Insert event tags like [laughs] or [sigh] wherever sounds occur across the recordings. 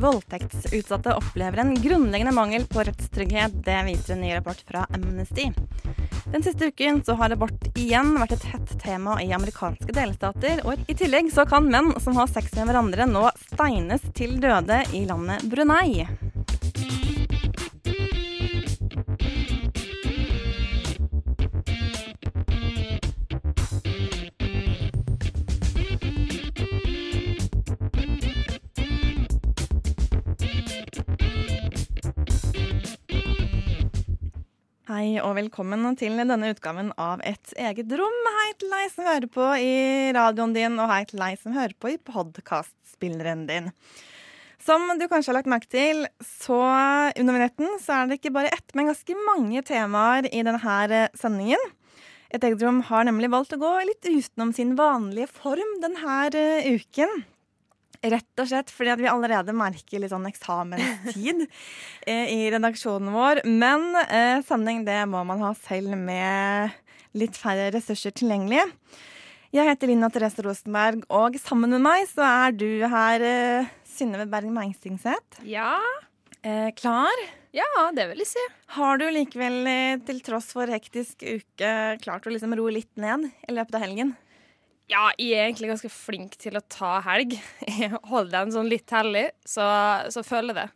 Voldtektsutsatte opplever en grunnleggende mangel på rettstrygghet. Det viser en ny rapport fra Amnesty. Den siste uken så har abort igjen vært et hett tema i amerikanske delstater. Og i tillegg så kan menn som har sex med hverandre nå steines til døde i landet Brunei. Hei og velkommen til denne utgaven av Et eget rom. Hei til deg som hører på i radioen din, og hei til deg som hører på i podkastspilleren din. Som du kanskje har lagt merke til, så under vignetten så er det ikke bare ett, men ganske mange temaer i denne sendingen. Et eget rom har nemlig valgt å gå litt utenom sin vanlige form denne uken. Rett og slett fordi at vi allerede merker litt sånn eksamenstid [laughs] eh, i redaksjonen vår. Men eh, sending det må man ha selv med litt færre ressurser tilgjengelig. Jeg heter Lina Therese Rosenberg, og sammen med meg så er du her, eh, Synnøve Berg Meistingseth. Ja, Eh, klar? ja, det vil jeg si. Har du likevel, eh, til tross for hektisk uke, klart å liksom roe litt ned i løpet av helgen? Ja, jeg er egentlig ganske flink til å ta helg. [laughs] Jeg holder den sånn litt hellig, så, så føler jeg det.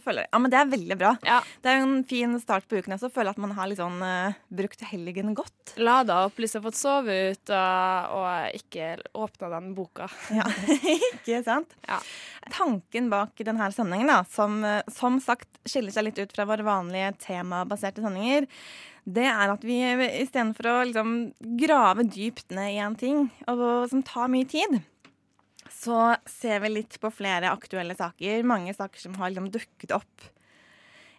Du føler, ja, men Det er veldig bra. Ja. Det er jo en fin start på uken. Jeg føler at man har liksom, eh, brukt helgen godt. Lada opp, liksom fått sove ut og, og ikke åpna den boka. [laughs] Ja, Ikke sant? Ja. Tanken bak denne sendingen, da, som, eh, som sagt skiller seg litt ut fra våre vanlige temabaserte sendinger, det er at vi istedenfor å liksom grave dypt ned i en ting, og som tar mye tid, så ser vi litt på flere aktuelle saker. Mange saker som har liksom dukket opp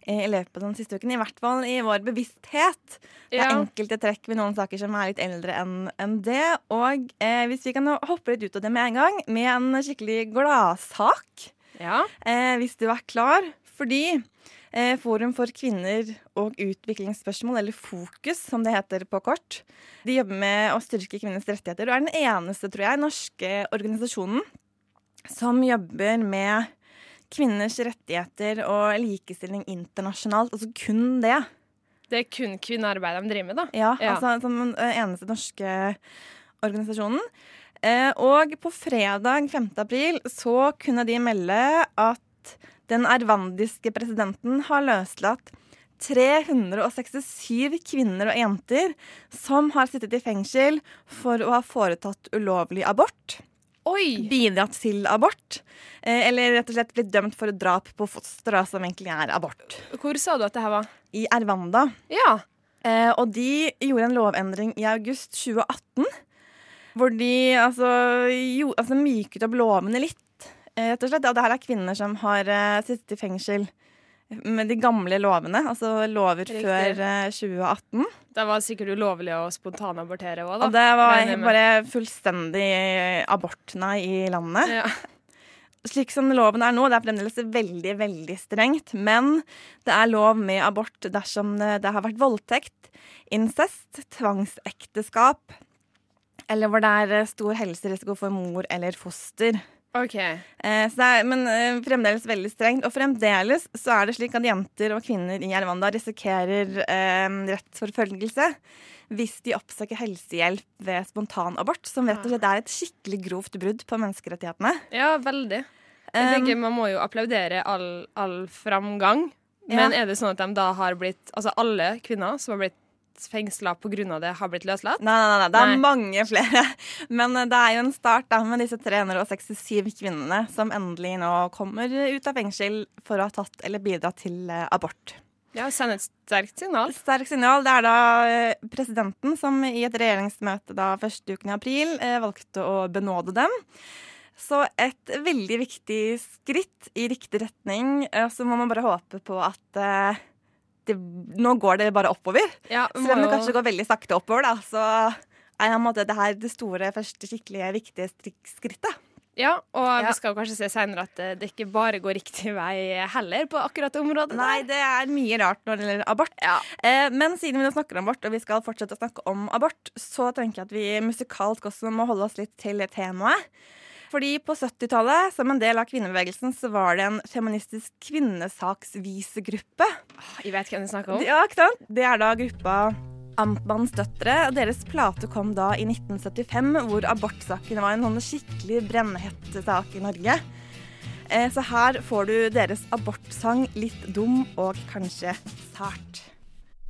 eh, i løpet av den siste uken. I hvert fall i vår bevissthet. Det er Ja. enkelte trekk ved noen saker som er litt eldre enn en det. Og eh, hvis vi kan hoppe litt ut av det med en gang, med en skikkelig gladsak, Ja. eh, hvis du er klar. Fordi Forum for kvinner og utviklingsspørsmål, eller FOKUS som det heter på kort, de jobber med å styrke kvinners rettigheter og er den eneste, tror jeg, norske organisasjonen som jobber med kvinners rettigheter og likestilling internasjonalt. Altså kun det. Det er kun kvinnearbeid de driver med, da. Ja, Ja. altså som den eneste norske organisasjonen. Eh, og på fredag 5. april så kunne de melde at den ervandiske presidenten har løslatt 367 kvinner og jenter som har sittet i fengsel for å ha foretatt ulovlig abort, Oi! bidratt til abort, eh, eller rett og slett blitt dømt for drap på foster, som egentlig er abort, Hvor sa du at det her var? i Ervanda. Ja. Eh, og de gjorde en lovendring i august 2018. Hvor de altså, jo, altså myket opp lovene litt, rett og slett. Og det her er kvinner som har eh, sittet i fengsel med de gamle lovene, altså lover Riktig. før eh, 2018. Det var sikkert ulovlig å spontanabortere òg, da. Og det var bare fullstendig abortene i landet. Ja. Slik som loven er nå, det er fremdeles veldig, veldig strengt. Men det er lov med abort dersom det, har vært voldtekt, incest, tvangsekteskap, eller hvor det er eh, stor helserisiko for mor eller foster. OK. Eh, er, men eh, fremdeles veldig strengt. Og fremdeles så er det slik at jenter og kvinner i Rwanda risikerer eh, rettsforfølgelse hvis de oppsøker helsehjelp ved spontanabort, som rett og slett er et skikkelig grovt brudd på menneskerettighetene. Ja, veldig. Jeg Um, tenker Man må jo applaudere all, all framgang. Men er det sånn at de da har blitt Altså alle kvinner som har blitt fengsla pga. det, har blitt løslatt? Nei, nei, nei, det er Nei. mange flere. [laughs] Men eh, det er jo en start da, med disse 367 kvinnene som endelig nå kommer ut av fengsel for å ha tatt eller bidratt til eh, abort. Ja, Send et sterkt signal. Sterkt signal. Det er da eh, presidenten som i et regjeringsmøte da første uken i april valgte å benåde dem. Så et veldig viktig skritt i riktig retning. Så må man bare håpe på at det, nå går det bare oppover. Ja, Selv om det kanskje går veldig sakte oppover, da, så er måte det her det store, første skikkelig viktige skrittet. Ja, og Ja. vi skal kanskje se senere at det, det ikke bare går riktig vei heller på akkurat det området. Nei, der. det er mye rart når det gjelder abort. Eh, men siden vi nå snakker om abort, og vi skal fortsette å snakke om abort, så tenker jeg at vi musikalsk også må holde oss litt til temaet. Fordi på 70-tallet, som en del av kvinnebevegelsen, så var det en feministisk kvinnesaksvisegruppe. Jeg vet hvem du snakker om. Ja, ikke sant? Det er da gruppa Amtmannens døtre. og Deres plate kom da i 1975, hvor abortsaken var en sånn skikkelig brennhett sak i Norge. Eh, Så her får du deres abortsang litt dum og kanskje sært.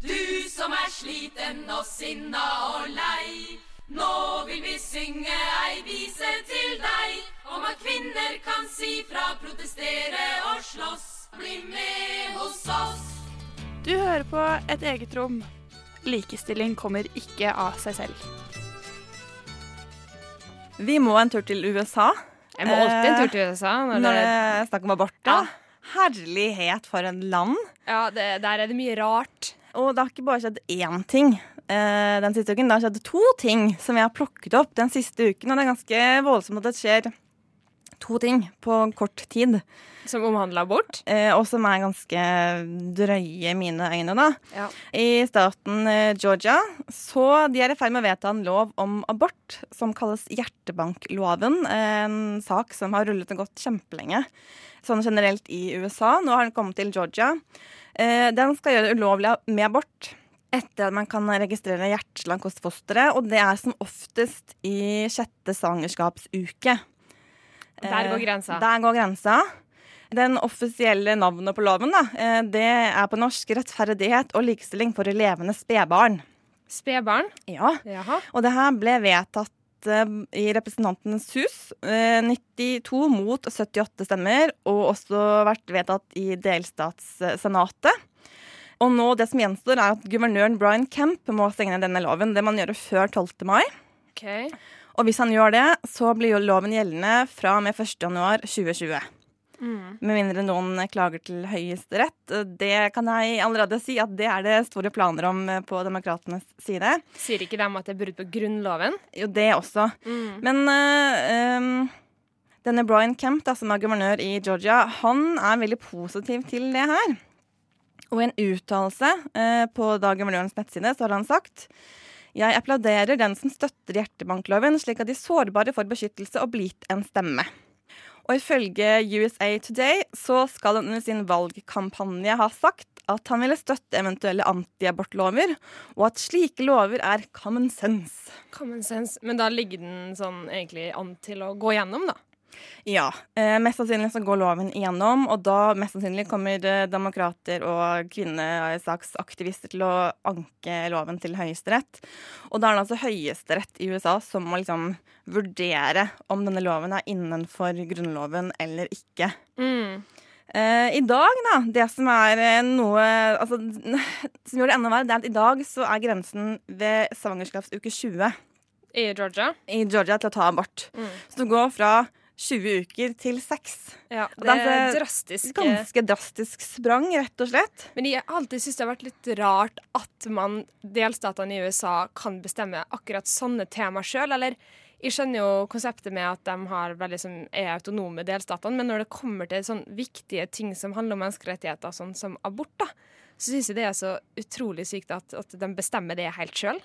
Du som er sliten og sinna og lei. Nå vil vi synge ei vise til deg om at kvinner kan si fra, protestere og slåss. Bli med hos oss. Du hører på Et eget rom. Likestilling kommer ikke av seg selv. Vi må en tur til USA. Jeg må alltid en tur til USA. Når Når det det, er snakk om abort. da. Ja. Herlighet for en land. ja, det, der er det mye rart. Og det har ikke bare skjedd én ting eh, den siste uken. Det har skjedd to ting som jeg har plukket opp den siste uken. Og det er ganske voldsomt at det skjer to ting på kort tid. Som omhandler abort. Eh, og som er ganske drøye i mine øyne, da. Ja. I staten eh, Georgia så de er i ferd med å vedta en lov om abort som kalles hjertebankloven. En sak som har rullet og gått kjempelenge. Sånn generelt i USA. Nå har den kommet til Georgia. Eh, den skal gjøre det ulovlig med abort etter at man kan registrere hjerteslank hos fosteret, og det er som oftest i sjette svangerskapsuke. Der går Eh, grensa. Der går grensa. Den offisielle navnet på loven da, eh, det er på norsk 'Rettferdighet og likestilling for levende spedbarn'. Spedbarn. Ja. Jaha. Og det her ble vedtatt eh, i Representantenes hus. eh, 92 mot 78 stemmer, og også vært vedtatt i delstatssenatet. Og nå det som gjenstår, er at guvernøren Brian Kemp må stenge ned denne loven. Det må han gjøre før 12. mai. Okay. Og hvis han gjør det, så blir jo loven gjeldende fra og med 1. januar 2020. Mm. Med mindre noen klager til Høyesterett. Det kan jeg allerede si at det er det store planer om på demokratenes side. Sier ikke de at det er brudd på Grunnloven? Jo, det også. Men uh, um denne Brian Kemp, da, som er guvernør i Georgia, han er veldig positiv til det her. Og i en uttalelse eh, på da guvernørens nettside så har han sagt jeg applauderer den som støtter hjertebankloven, slik at de sårbare får beskyttelse og blir en stemme. Og ifølge USA Today så skal han under sin valgkampanje ha sagt at han ville støtte eventuelle antiabortlover, og at slike lover er common sense. Common sense. Men da ligger den sånn egentlig an til å gå gjennom, da. Ja. Eh, mest sannsynlig så går loven igjennom, og da mest sannsynlig kommer eh, demokrater og kvinnesaksaktivister til å anke loven til Høyesterett. Og da er det altså Høyesterett i USA som må liksom vurdere om denne loven er innenfor Grunnloven eller ikke. Mm. Eh, I dag, da, det som er eh, noe altså, [laughs] som gjør det enda verre, det er at i dag så er grensen ved svangerskapsuke 20 I Georgia. i Georgia til å ta abort. Mm. Så du går fra 20 uker til 6. Ja, det det er er drastisk. Ganske drastisk sprang, rett og slett. Men jeg har alltid syntes det har vært litt rart at man, delstatene i USA kan bestemme akkurat sånne temaer sjøl. Eller jeg skjønner jo konseptet med at de har veldig, sånn, er autonome, delstatene, men når det kommer til sånn viktige ting som handler om menneskerettigheter, sånn som abort, da, så syns jeg det er så utrolig sykt at, at de bestemmer det helt sjøl.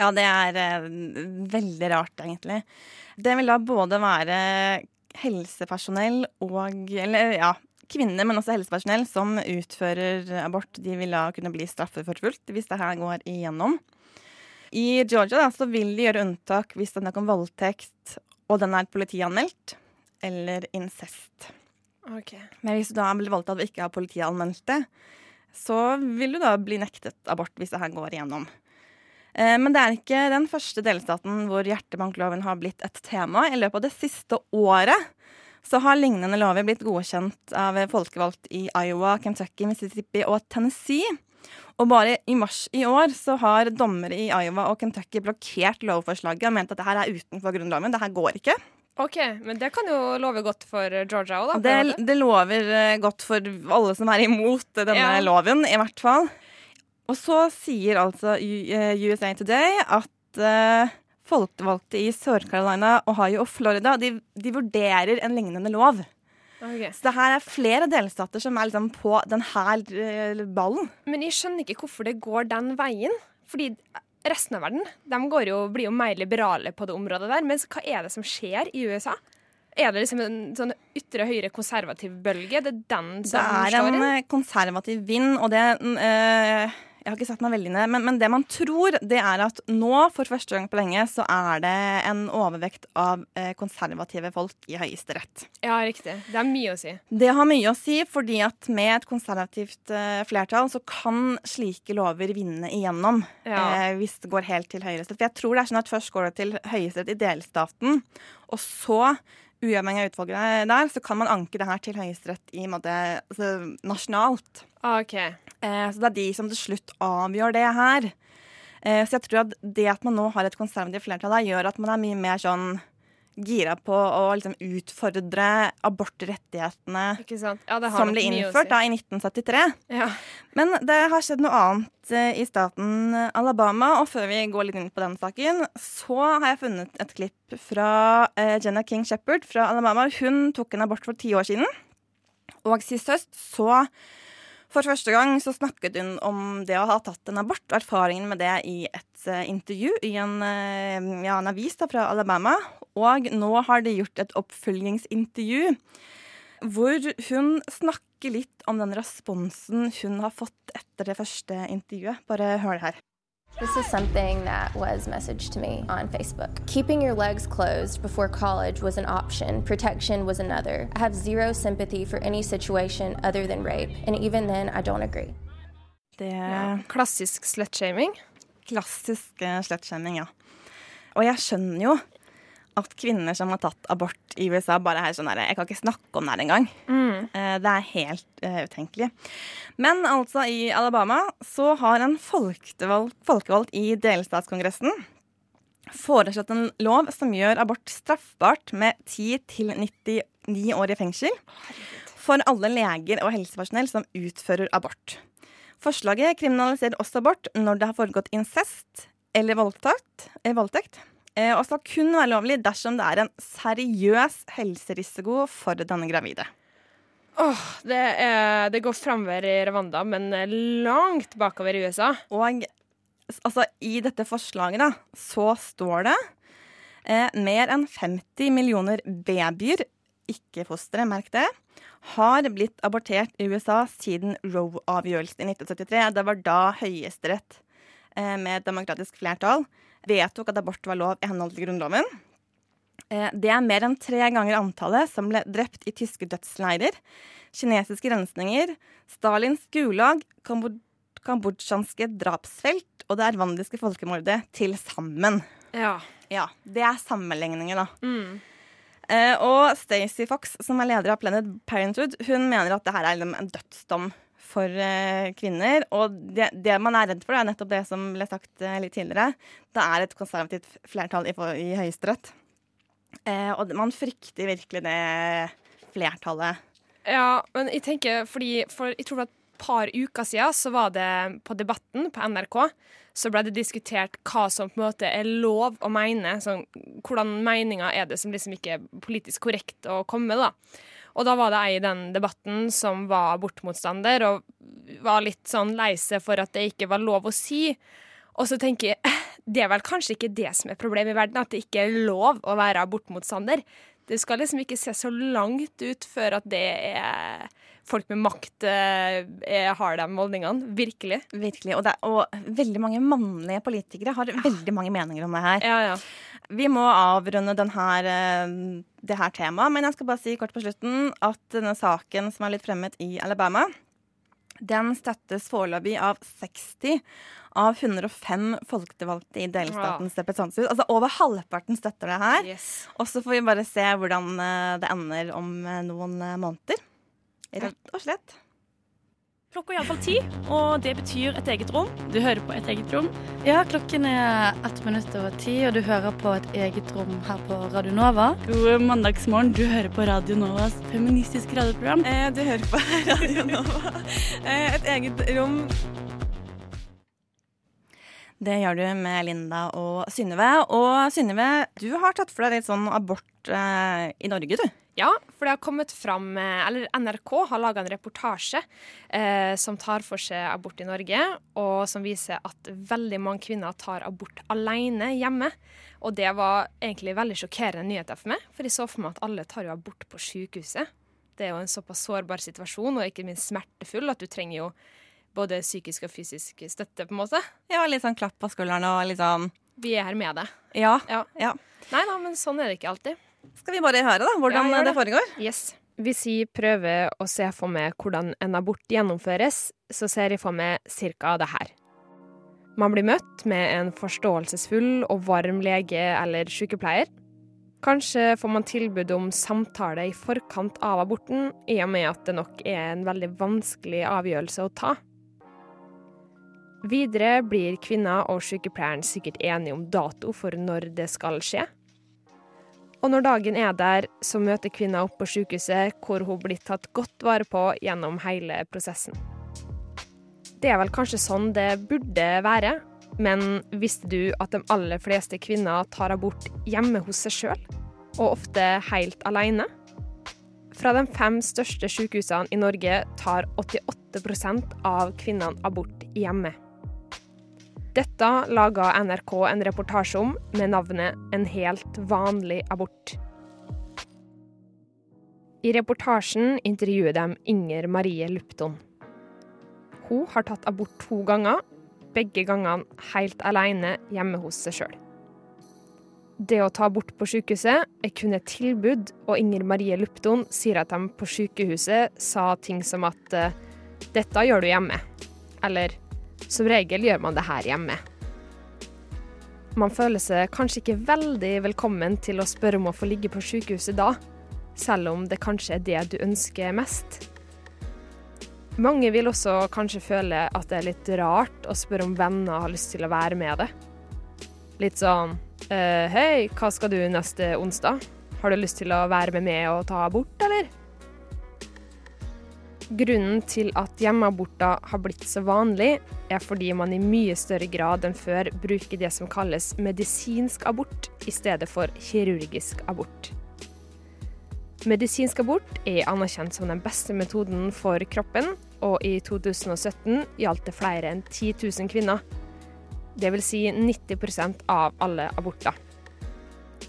Ja, det er eh, veldig rart, egentlig. Det vil da både være helsepersonell og Eller ja, kvinner, men også helsepersonell som utfører abort. De vil da kunne bli straffeforfulgt hvis det her går igjennom. I Georgia da, så vil de gjøre unntak hvis det er snakk om voldtekt og den er politianmeldt, eller incest. Men hvis du da blir voldtatt og ikke har politianmeldt det, så vil du da bli nektet abort hvis det her går igjennom. Eh, Men det er ikke den første delstaten hvor hjertebankloven har blitt et tema. I løpet av det siste året så har lignende lover blitt godkjent av folkevalgt i Iowa, Kentucky, Mississippi og Tennessee. Og bare i mars i år så har dommere i Iowa og Kentucky blokkert lovforslaget og ment at det her er utenfor grunnloven. Det her går ikke. OK, men det kan jo love godt for Georgia òg, da. Det, det lover eh, godt for alle som er imot denne Ja. loven, i hvert fall. Og så sier altså eh, USA Today at uh, folkevalgte i Sør-Carolina, Ohio og Florida de, de vurderer en lignende lov. Okay. Så det her er flere delstater som er liksom på denne ballen. Men jeg skjønner ikke hvorfor det går den veien. Fordi resten av verden de går jo, blir jo mer liberale på det området der. Men hva er det som skjer i USA? Er det liksom en sånn ytre høyre konservativ bølge? Det er den Det som er slår en inn? eh, konservativ vind, og det eh, Jeg har ikke satt meg veldig ned, men, men det man tror, det er at nå, for første gang på lenge, så er det en overvekt av eh, konservative folk i Høyesterett. Ja, riktig. Det er mye å si. Det har mye å si, fordi at med et konservativt eh, flertall så kan slike lover vinne igjennom. Ja. Eh, hvis det går helt til Høyesterett. For jeg tror det er sånn at først går det til Høyesterett i delstaten, og så Uavhengig av utvalget der, så kan man anke det her til Høyesterett i måte, altså, nasjonalt. Okay. Eh, så det er de som til slutt avgjør det her. Eh, så jeg tror at det at man nå har et konservativt flertall der, gjør at man er mye mer sånn gira på å liksom utfordre abortrettighetene? Ja, det har som ble innført si. da i 1973. Ja. Men det har skjedd noe annet eh, i staten Alabama, og før vi går litt inn på den saken, så har jeg funnet et klipp fra eh, Jenna King Shepherd fra Alabama. Hun tok en abort for ti år siden, og sist høst så for første gang så snakket hun om det å ha tatt en abort, og erfaringen med det i et eh, intervju i en, eh, ja, en avis da, fra Alabama. Og nå har de gjort et oppfølgingsintervju hvor hun snakker litt om den responsen hun har fått etter det første intervjuet. Bare hør det her. This is something that was messaged to me on Facebook. Keeping your legs closed before college was an option, protection was another. I have zero sympathy for any situation other than rape, and even then, I don't agree. Det er Klassisk slutshaming. klassisk uh, slutshaming, ja. Og jeg skjønner jo at kvinner som har tatt abort i USA, bare er sånn her Jeg kan ikke snakke om det her engang. Mm. det er helt uh, utenkelig. Men altså, i Alabama så har en folkevalgt, i delstatskongressen foreslått en lov som gjør abort straffbart med 10 til 99 år i fengsel for alle leger og helsepersonell som utfører abort. Forslaget kriminaliserer også abort når det har foregått incest eller voldtekt, eh, voldtekt eh, og skal kun være lovlig dersom det er en seriøs helserisiko for denne gravide. Åh, det, er, det går framover i Rwanda, men langt bakover i USA. Og altså, i dette forslaget da, så står det eh, mer enn 50 millioner babyer, ikke fostre, merk det, har blitt abortert i USA siden Roe-avgjørelsen i 1973. Det var da Høyesterett eh, med demokratisk flertall vedtok at abort var lov i henhold til Grunnloven. Eh, Det er mer enn tre ganger antallet som ble drept i tyske dødsleirer, kinesiske rensninger, Stalins gulag, Kambod kambodsjanske drapsfelt og det ervandiske folkemordet til sammen. Ja. Ja, Det er sammenligninger, da. Mm. Eh, og Stacey Fox, som er leder av Planet Parenthood, hun mener at det her er liksom en dødsdom for eh, kvinner. Og det, det man er redd for, er nettopp det som ble sagt eh, litt tidligere. Det er et konservativt flertall i, i Høyesterett. Eh, og man frykter virkelig det flertallet. Ja, men jeg tenker fordi For jeg tror at et par uker siden så var det på Debatten på NRK så ble det diskutert hva som på en måte er lov å mene. Sånn, hvordan meninger er det som liksom ikke er politisk korrekt å komme med, da. Og da var det ei i den debatten som var abortmotstander og var litt sånn lei seg for at det ikke var lov å si. Og så tenker jeg eh, det er vel kanskje ikke det som er problemet i verden, at det ikke er lov å være abortmotstander. Det skal liksom ikke se så langt ut før at det er folk med makt eh, har de holdningene. Virkelig. Virkelig. Og, det, og veldig mange mannlige politikere har veldig mange meninger om det her. Ja, ja. Vi må avrunde denne, eh, det her temaet, men jeg skal bare si kort på slutten at denne saken som er litt fremmet i Alabama, den støttes foreløpig av 60 av 105 folkevalgte i delstatens representanthus. Altså over halvparten støtter det her. Yes. Og så får vi bare se hvordan eh, det ender om eh, noen måneder. Rett og slett. Klokka er iallfall ti, og det betyr et eget rom. Du hører på Et eget rom? Ja, klokken er ett minutt over ti, og du hører på Et eget rom her på Radio Nova. God mandagsmorgen. Du hører på Radio Novas feministiske radioprogram. Eh, du hører på [laughs] Radio Nova. Eh, et eget rom. Det gjør du med Linda og Synnøve. Og Synnøve, du har tatt for deg litt sånn abort eh, i Norge, du. Ja, for det har kommet fram eh, Eller NRK har laga en reportasje eh, som tar for seg abort i Norge, og som viser at veldig mange kvinner tar abort alene hjemme. Og det var egentlig veldig sjokkerende nyheter for meg, for jeg så for meg at alle tar jo abort på sykehuset. Det er jo en såpass sårbar situasjon, og ikke minst smertefull, at du trenger jo både psykisk og fysisk støtte, på en måte. Ja, litt sånn klapp på skulderen og litt sånn Vi er her med deg. Ja. Ja. ja. Nei da, men sånn er det ikke alltid. Skal vi bare høre da, hvordan Ja, det. det foregår? Yes. Hvis jeg prøver å se for meg hvordan en abort gjennomføres, så ser jeg for meg cirka det her. Man blir møtt med en forståelsesfull og varm lege eller sykepleier. Kanskje får man tilbud om samtale i forkant av aborten, i og med at det nok er en veldig vanskelig avgjørelse å ta. Videre blir kvinna og sykepleieren sikkert enige om dato for når det skal skje. Og når dagen er der, så møter kvinna opp på sykehuset, hvor hun blir tatt godt vare på gjennom hele prosessen. Det er vel kanskje sånn det burde være, men visste du at de aller fleste kvinner tar abort hjemme hos seg sjøl, og ofte helt alene? Fra de fem største sykehusene i Norge tar 88% av kvinnene abort hjemme. Dette laga NRK en reportasje om med navnet 'En helt vanlig abort'. I reportasjen intervjuer de Inger Marie Lupton. Hun har tatt abort to ganger, begge gangene helt alene hjemme hos seg sjøl. Det å ta abort på sykehuset er kun et tilbud, og Inger Marie Lupton sier at de på sykehuset sa ting som at eh, 'dette gjør du hjemme', eller 'som regel gjør man det her hjemme'. Man føler seg kanskje ikke veldig velkommen til å spørre om å få ligge på sykehuset da, selv om det kanskje er det du ønsker mest. Mange vil også kanskje føle at det er litt rart å spørre om venner har lyst til å være med det. Litt sånn eh, Hei, hva skal du neste onsdag? Har du lyst til å være med meg og ta abort, eller? Grunnen til at hjemmeaborter har blitt så vanlig, er fordi man i mye større grad enn før bruker det som kalles medisinsk abort i stedet for kirurgisk abort. Medisinsk abort er anerkjent som den beste metoden for kroppen, og i 2017 gjaldt det flere enn 10 000 kvinner. Det vil si 90% av alle aborter.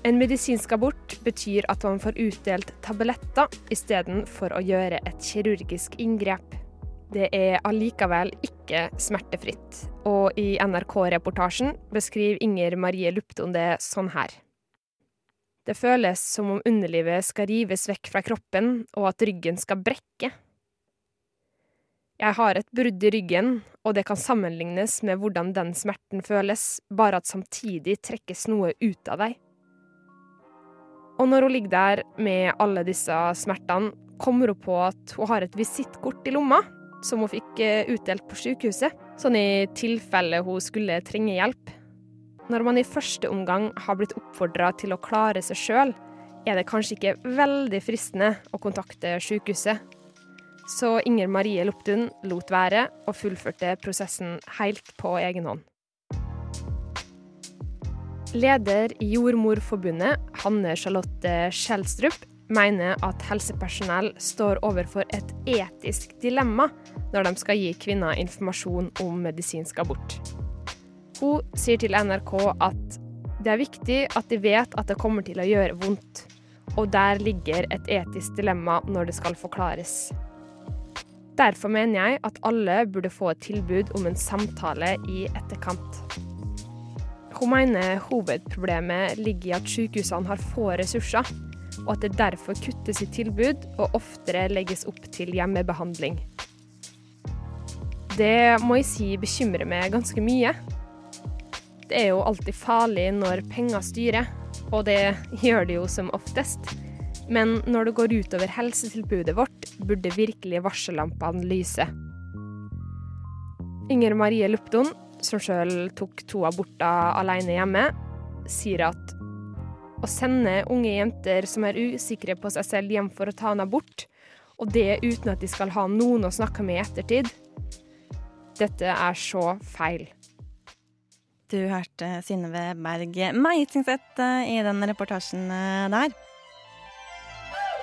En medisinsk abort betyr at man får utdelt tabletter istedenfor å gjøre et kirurgisk inngrep. Det er allikevel ikke smertefritt, og i NRK-reportasjen beskriver Inger Marie Lupton det sånn her. Det føles som om underlivet skal rives vekk fra kroppen, og at ryggen skal brekke. Jeg har et brudd i ryggen, og det kan sammenlignes med hvordan den smerten føles, bare at samtidig trekkes noe ut av deg. Og når hun ligger der med alle disse smertene, kommer hun på at hun har et visittkort i lomma, som hun fikk eh, utdelt på sykehuset, sånn i tilfelle hun skulle trenge hjelp. Når man i første omgang har blitt oppfordra til å klare seg sjøl, er det kanskje ikke veldig fristende å kontakte sykehuset. Så Inger Marie Loptun lot være og fullførte prosessen helt på egen hånd. Leder i Jordmorforbundet, Hanne Charlotte Skjelstrup, mener at helsepersonell står overfor et etisk dilemma når de skal gi kvinner informasjon om medisinsk abort. Hun sier til NRK at det er viktig at de vet at det kommer til å gjøre vondt, og der ligger et etisk dilemma når det skal forklares. Derfor mener jeg at alle burde få et tilbud om en samtale i etterkant. Hun mener hovedproblemet ligger i at sykehusene har få ressurser, og at det derfor kuttes i tilbud og oftere legges opp til hjemmebehandling. Det må jeg si bekymrer meg ganske mye. Det er jo alltid farlig når penger styrer, og det gjør det jo som oftest. Men når det går utover helsetilbudet vårt, burde virkelig varsellampene lyse. Inger Marie Lupton, som sjøl tok to aborter alene hjemme, sier at å sende unge jenter som er usikre på seg selv, hjem for å ta en abort, og det uten at de skal ha noen å snakke med i ettertid, dette er så feil. Du hørte Synnøve Berg Meisingseth eh, i den reportasjen eh, der.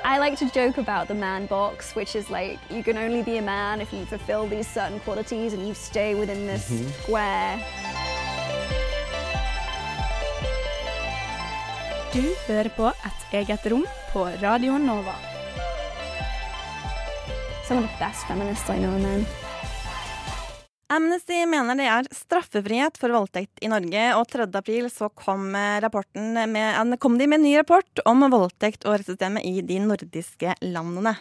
I like to joke about the man box, which is like you can only be a man if you fulfill these certain qualities and you stay within this mm-hmm. square. Du hører på Et eget rom på Radio Nova. Some of the best feminists I know, man. Amnesty mener det er straffefrihet for voldtekt i Norge, og 3. april kom, eh, kom de med en ny rapport om voldtekt og rettssystemet i de nordiske landene.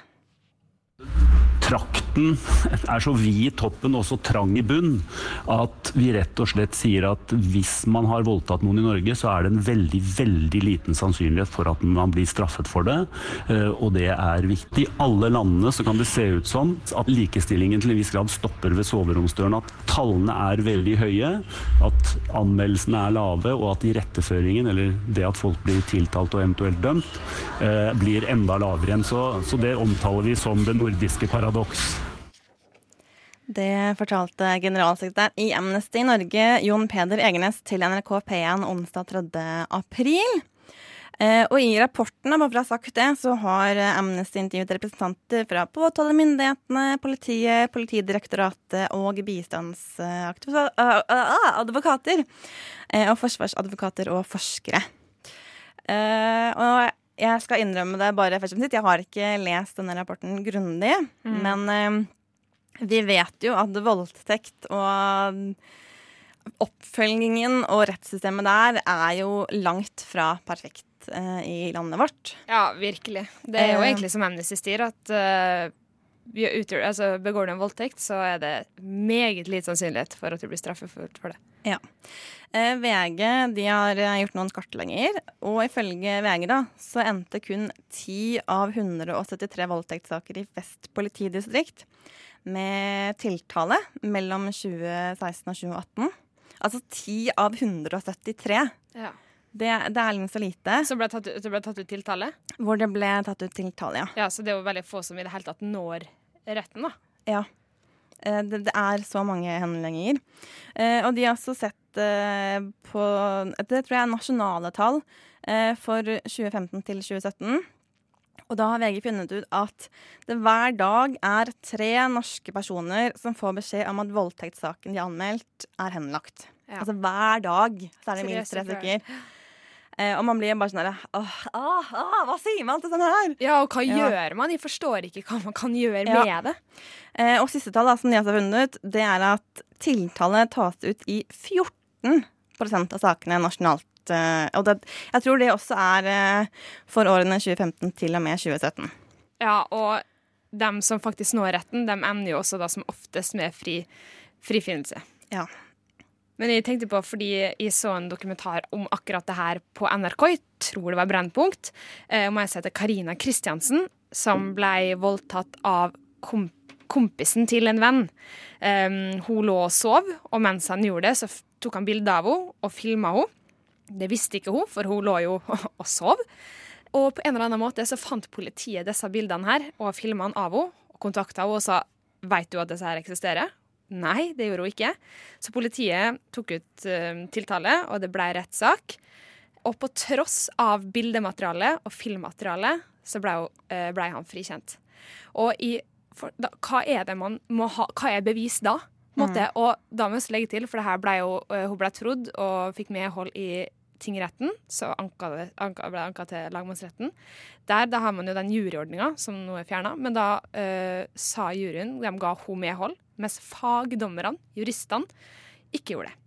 Trakten er så vid i toppen og så trang i bunn at vi rett og slett sier at hvis man har voldtatt noen i Norge, så er det en veldig, veldig liten sannsynlighet for at man blir straffet for det. eh, Og det er viktig. I alle landene så kan det se ut som at likestillingen til en viss grad stopper ved soveromsdøren. At tallene er veldig høye, at anmeldelsene er lave, og at iretteføringen, eller det at folk blir tiltalt og eventuelt dømt, eh, blir enda lavere igjen. Så, så det omtaler vi som det nordiske paradoks. Det fortalte generalsekretær i Amnesty i Norge, Jon Peder Egenes, til NRK P1 onsdag 3. april. Eh, og i rapporten, bare for å ha sagt det, så har Amnesty intervjuet representanter fra påtalemyndighetene, politiet, Politidirektoratet og bistandsadvokater. Og forsvarsadvokater og forskere. Eh, og jeg skal innrømme det bare først og fremst. Jeg har ikke lest denne rapporten grundig, Mm. men eh, vi vet jo at voldtekt og oppfølgingen og rettssystemet der er jo langt fra perfekt eh, i landet vårt. Ja, virkelig. Det er jo Eh. egentlig som Amnesty sier, at eh, utgjør, altså, begår du en voldtekt, så er det meget lite sannsynlighet for at du blir straffeforfulgt for det. Ja. Eh, VG de har eh, gjort noen kartlegginger, og ifølge VG da, så endte kun 10 av 173 voldtektssaker i Vest politidistrikt med tiltale mellom 2016 og 2018. Altså 10 av 173. Ja. Det, det er liksom så lite. Så ble det tatt, det ble tatt ut tiltale? Hvor det ble tatt ut tiltale, ja. Ja, Så det er jo veldig få som i det hele tatt når retten, da. Ja. Eh, Det, det er så mange henlegginger. Eh, og de har også sett eh, på Det tror jeg er nasjonale tall for 2015 til 2017. Og da har VG funnet ut at det hver dag er tre norske personer som får beskjed om at voldtektssaken de har anmeldt, er henlagt. Ja. Altså hver dag så er det minst tre stykker. Eh, og man blir bare sånn herre åh, ah, ah, Hva sier man til sånn her? Ja, og hva Ja. gjør man? Jeg forstår ikke hva man kan gjøre Ja. med det. Eh, og siste tall da, som de har funnet ut, det er at tiltale tas ut i 14% av sakene nasjonalt. Eh, og det, jeg tror det også er for årene 2015 til og med 2017. Ja, og dem som faktisk når retten, dem ender jo også da som oftest med fri, frifinnelse. Ja. Men jeg tenkte på, fordi jeg så en dokumentar om akkurat det her på NRK, jeg tror det var Brennpunkt, eh, om jeg heter Karina Kristiansen, som ble voldtatt av kom kompisen til en venn. Um, hun lå og sov, og mens han gjorde det, så tok han bilde av henne og filma henne. Det visste ikke hun, for hun lå jo [laughs] og sov. Og på en eller annen måte så fant politiet disse bildene her og filma han av henne. Og kontakta henne og sa Veit du at disse her eksisterer? Nei, det gjorde hun ikke. Så politiet tok ut uh, tiltale, og det ble rettssak. Og på tross av bildematerialet og filmmaterialet så ble, hun, uh, ble han frikjent. Og i, for, da, hva er det man må ha Hva er bevis da? En? Og da må jeg legge til, for det her ble jo, uh, hun ble trodd og fikk medhold i tingretten, så anka det, anka, ble anka til lagmannsretten. Der da har man jo den juryordninga som nå er fjerna, men da sa juryen De ga hun medhold, mens fagdommerne, juristene, ikke gjorde det.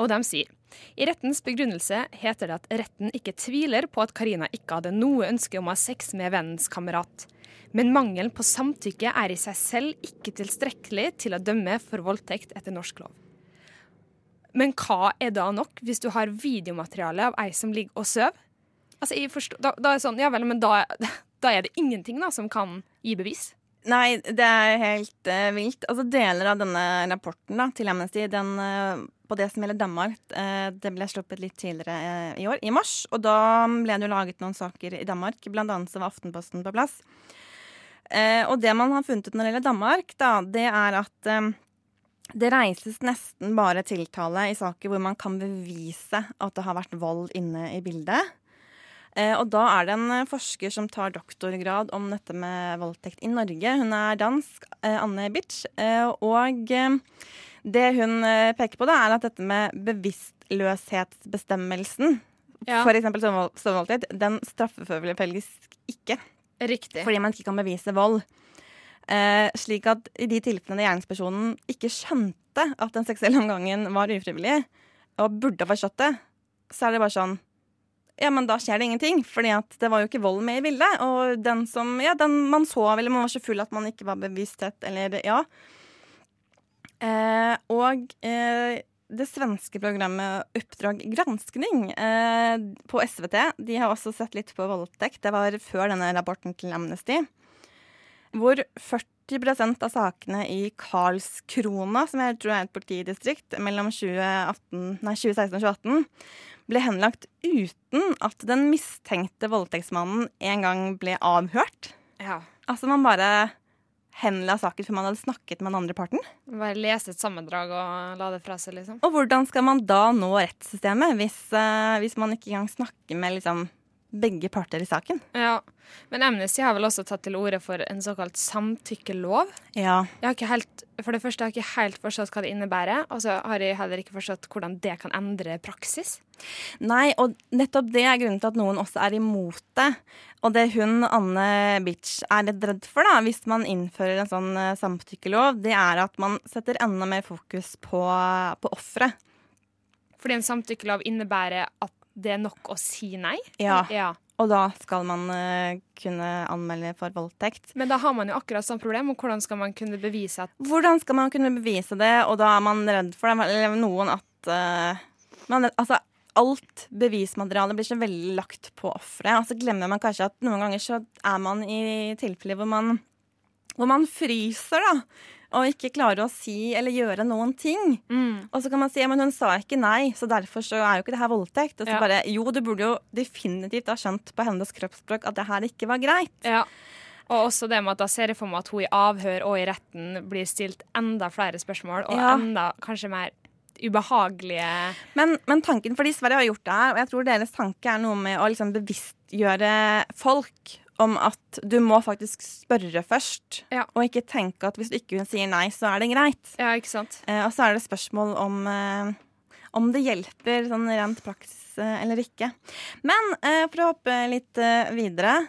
Og de sier i rettens begrunnelse heter det at retten ikke tviler på at Karina ikke hadde noe ønske om å ha sex med vennens kamerat. Men mangelen på samtykke er i seg selv ikke tilstrekkelig til å dømme for voldtekt etter norsk lov. Men hva er da nok, hvis du har videomateriale av ei som ligger og sover? Altså, da, da er det sånn, ja vel, men da, [laughs] da er det ingenting da som kan gi bevis. Nei, det er helt uh, vilt. Altså Deler av denne rapporten da, til Amnesty den, uh, på det som gjelder Danmark, uh, det ble sluppet litt tidligere i år, i mars. Og da ble det jo laget noen saker i Danmark, blant annet så var Aftenposten på plass. Og det man har funnet ut når det gjelder Danmark, da, det er at det reises nesten bare tiltale i saker hvor man kan bevise at det har vært vold inne i bildet. Eh, og da er det en eh, forsker som tar doktorgrad om dette med voldtekt i Norge. Hun er dansk, eh, Anne Bitch. Eh, og det hun peker på, da, er at dette med bevisstløshetsbestemmelsen, Ja. sovevold- sovevoldtekt, den straffeforfølges ikke. Riktig. Fordi man ikke kan bevise vold. Eh, slik at i de tilfellene gjerningspersonen ikke skjønte at den seksuelle omgangen var ufrivillig, og burde ha forstått det, så er det bare sånn Ja, men da skjer det ingenting, fordi det var jo ikke vold med i bildet. Og den som Ja, den man sov, eller man var så full at man ikke var bevissthet, eller ja. Eh, og eh, det svenske programmet Oppdrag granskning eh, på SVT, de har også sett litt på voldtekt. Det var før denne rapporten til Amnesty. Hvor 40% av sakene i Karlskrona, som jeg tror er et politidistrikt, mellom 2018, nei, 2016 og 2018, ble henlagt uten at den mistenkte voldtektsmannen en gang ble avhørt. Ja. Altså man bare henla saken før man hadde snakket med den andre parten. Bare lese et sammendrag og la det fra seg, liksom. Og hvordan skal man da nå rettssystemet hvis, uh, hvis man ikke engang snakker med liksom, begge parter i saken? Ja. Men Amnesty har vel også tatt til orde for en såkalt samtykkelov. Ja. Jeg har ikke helt, for det første har jeg ikke helt forstått hva det innebærer, og så har jeg heller ikke forstått hvordan det kan endre praksis. Nei, og nettopp det er grunnen til at noen også er imot det. Og det hun, Anne Bitch, er litt redd for, da, hvis man innfører en sånn eh, samtykkelov, det er at man setter enda mer fokus på, på offeret. Fordi en samtykkelov innebærer at det er nok å si nei? Ja. ja. Og da skal man uh, kunne anmelde for voldtekt. Men da har man jo akkurat samme problem, og hvordan skal man kunne bevise at Hvordan skal man kunne bevise det, og da er man redd for det, eller noen at uh, man, Altså, alt bevismaterialet blir så veldig lagt på offeret, og så glemmer man kanskje at noen ganger så er man i tilfeller hvor man, hvor man fryser, da. Og ikke klarer å si eller gjøre noen ting. Og så kan man si men hun sa ikke nei, så derfor så er jo ikke det her voldtekt. Og så Ja. bare jo, du burde jo definitivt ha skjønt på hennes kroppsspråk at det her ikke var greit. Ja. Og også det med at da ser jeg for meg at hun i avhør og i retten blir stilt enda flere spørsmål, og Ja. enda kanskje mer ubehagelige Men, men tanken, fordi Sverige har gjort det her, og jeg tror deres tanke er noe med å liksom bevisstgjøre folk om at du må faktisk spørre først, og ikke tenke at hvis du ikke sier nei, så er det greit. Ja, ikke sant? Eh, og så er det spørsmål om, eh, om det hjelper sånn rent praksis eh, eller ikke. Men eh, for å hoppe litt eh, videre.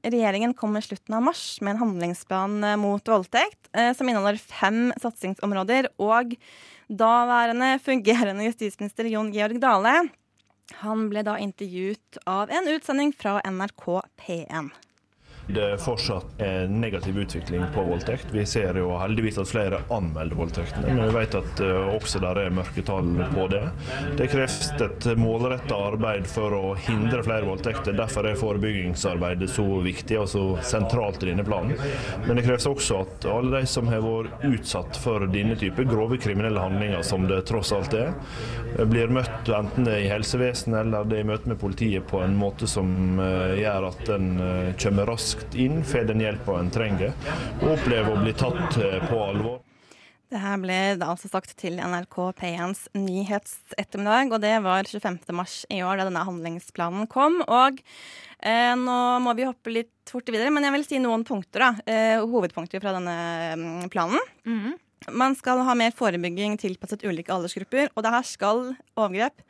Regjeringen kommer i slutten av mars med en handlingsplan eh, mot voldtekt, som inneholder fem satsingsområder. Og daværende fungerende justisminister Jon Georg Dale han ble da intervjuet av en utsending fra NRK P1. Det fortsatt en negativ utvikling på voldtekt. Vi ser jo heldigvis at flere anmelder voldtektene, men vi vet at uh, også der er mørketall på det. Det kreves et målrettet arbeid for å hindre flere voldtekter. Derfor er forebyggingsarbeidet så viktig og så sentralt i denne planen. Men det kreves også at alle de som har vært utsatt for denne type grove kriminelle handlinger, som det tross alt er, blir møtt enten det er i helsevesenet eller det er i møte med politiet på en måte som uh, gjør at en uh, kommer raskt inn, får den hjelpa en trenger, og opplever å bli tatt uh, på alvor. Det her ble det altså sagt til NRK P1s nyhetsettermiddag, og det var 25. mars i år da denne handlingsplanen kom. Og eh, nå må vi hoppe litt fort videre, men jeg vil si noen punkter, da. Eh, hovedpunkter fra denne mm, planen. Man skal ha mer forebygging tilpasset ulike aldersgrupper, og det her skal overgrep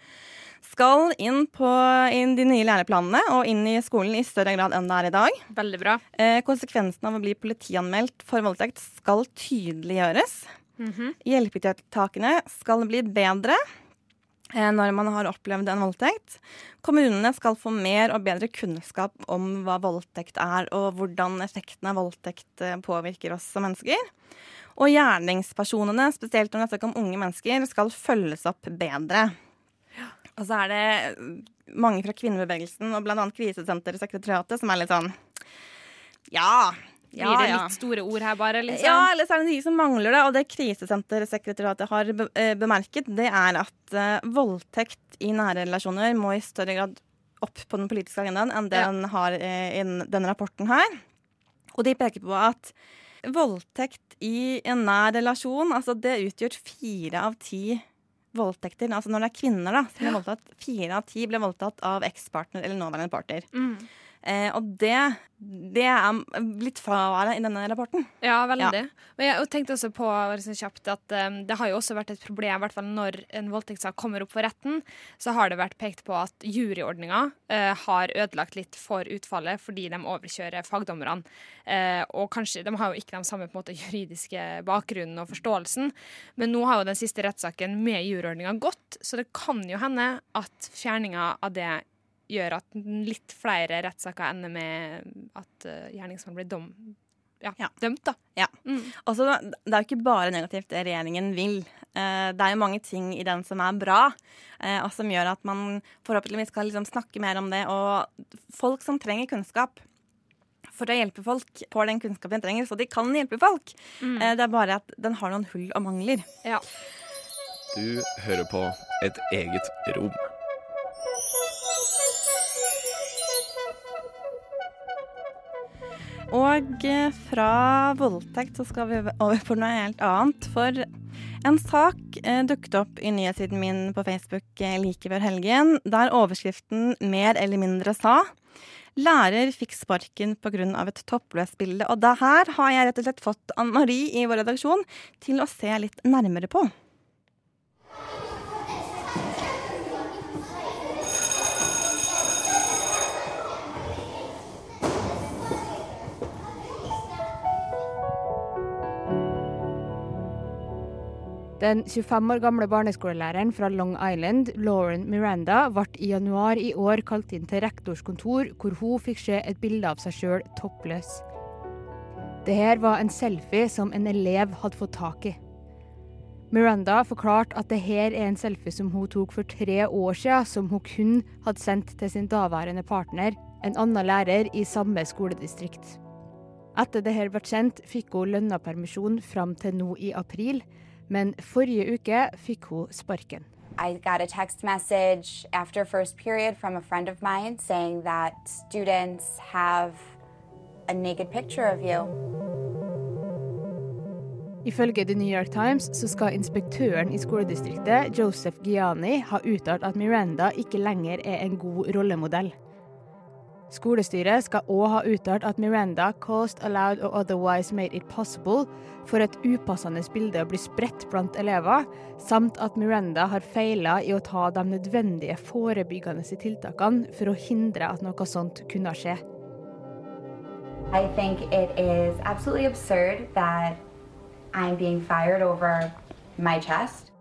skal inn på inn de nye læreplanene og inn i skolen i større grad enn det er i dag. Veldig bra. Eh, konsekvensen av å bli politianmeldt for voldtekt skal tydeliggjøres. Mhm. Hjelpetiltakene skal bli bedre eh, når man har opplevd en voldtekt. Kommunene skal få mer og bedre kunnskap om hva voldtekt er, og hvordan effekten av voldtekt eh, påvirker oss som mennesker. Og gjerningspersonene, spesielt når det er snakk om unge mennesker, skal følges opp bedre. Og så er det mange fra kvinnebevegelsen og annet Krisesenteret og sekretariatet som er litt sånn Ja, Blir det det ja. litt store ord her, bare? Liksom? Ja, eller så er det de som mangler det. Og det Krisesentersekretariatet har be eh, bemerket, det er at eh, voldtekt i nære relasjoner må i større grad opp på den politiske agendaen enn det Ja. den har eh, i denne rapporten her. Og de peker på at voldtekt i en nær relasjon, altså det utgjør fire av ti voldtekter. Altså når det er kvinner da, som blir voldtatt, fire av ti blir voldtatt av ekspartner eller nåværende partner. Mm. Eh, og det, det er litt fraværende i denne rapporten. Ja, veldig. Ja. Men jeg tenkte også på liksom, kjapt at um, det har jo også vært et problem, i hvert fall når en voldtektssak kommer opp for retten, så har det vært pekt på at juryordninga uh, har ødelagt litt for utfallet fordi de overkjører fagdommerne. Uh, og kanskje, De har jo ikke den samme måte, juridiske bakgrunnen og forståelsen, men nå har jo den siste rettssaken med juryordninga gått, så det kan jo hende at fjerninga av det gjør at litt flere rettssaker ender med at uh, gjerningsmann blir dom, ja, dømt. da. Ja. Altså, det er jo ikke bare negativt det regjeringen vil. Eh, det er jo mange ting i den som er bra, eh, og som gjør at man forhåpentligvis skal liksom snakke mer om det. Og folk som trenger kunnskap for å hjelpe folk på den kunnskapen de trenger, så de kan hjelpe folk. Eh, det er bare at den har noen hull og mangler. Ja. Du hører på Et eget rom. Og eh, fra voldtekt så skal vi over på noe helt annet. For en sak eh, dukket opp i nyhetssiden min på Facebook eh, like før helgen, der overskriften mer eller mindre sa Lærer fikk sparken pga. et toppløst bilde. Og det her har jeg rett og slett fått Ann Marie i vår redaksjon til å se litt nærmere på. Den 25 år gamle barneskolelæreren fra Long Island, Lauren Miranda, ble i januar i år kalt inn til rektors kontor, hvor hun fikk se et bilde av seg sjøl toppløs. Dette var en selfie som en elev hadde fått tak i. Miranda forklarte at dette er en selfie som hun tok for tre år siden, som hun kun hadde sendt til sin daværende partner, en annen lærer i samme skoledistrikt. Etter dette ble kjent, fikk hun lønna permisjon fram til nå i april, men forrige uke fikk hun sparken. I got a text message after first period from a friend of mine saying that students have a naked picture of you. Ifølge The New York Times så skal inspektøren i skoledistriktet, Joseph Giani, ha uttalt at Miranda ikke lenger er en god rollemodell. Skolestyret skal òg ha uttalt at Miranda caused, allowed or otherwise made it possible for et upassende bilde å bli spredt blant elever, samt at Miranda har feila i å ta de nødvendige forebyggende tiltakene for å hindre at noe sånt kunne skje. I think it is absolutely absurd that I'm being fired over my chest.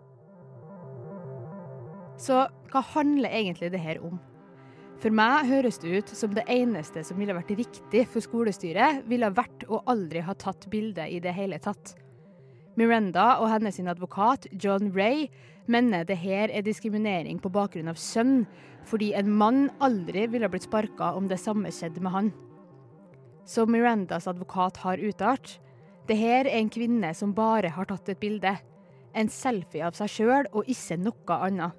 Så hva handler egentlig det her om? For meg høres det ut som det eneste som ville vært riktig for skolestyret, ville vært å aldri ha tatt bilde i det hele tatt. Miranda og hennes advokat John Ray mener det her er diskriminering på bakgrunn av sønn, fordi en mann aldri ville blitt sparka om det samme skjedde med han. Som Mirandas advokat har uttalt, det her er en kvinne som bare har tatt et bilde. En selfie av seg sjøl og ikke noe annet.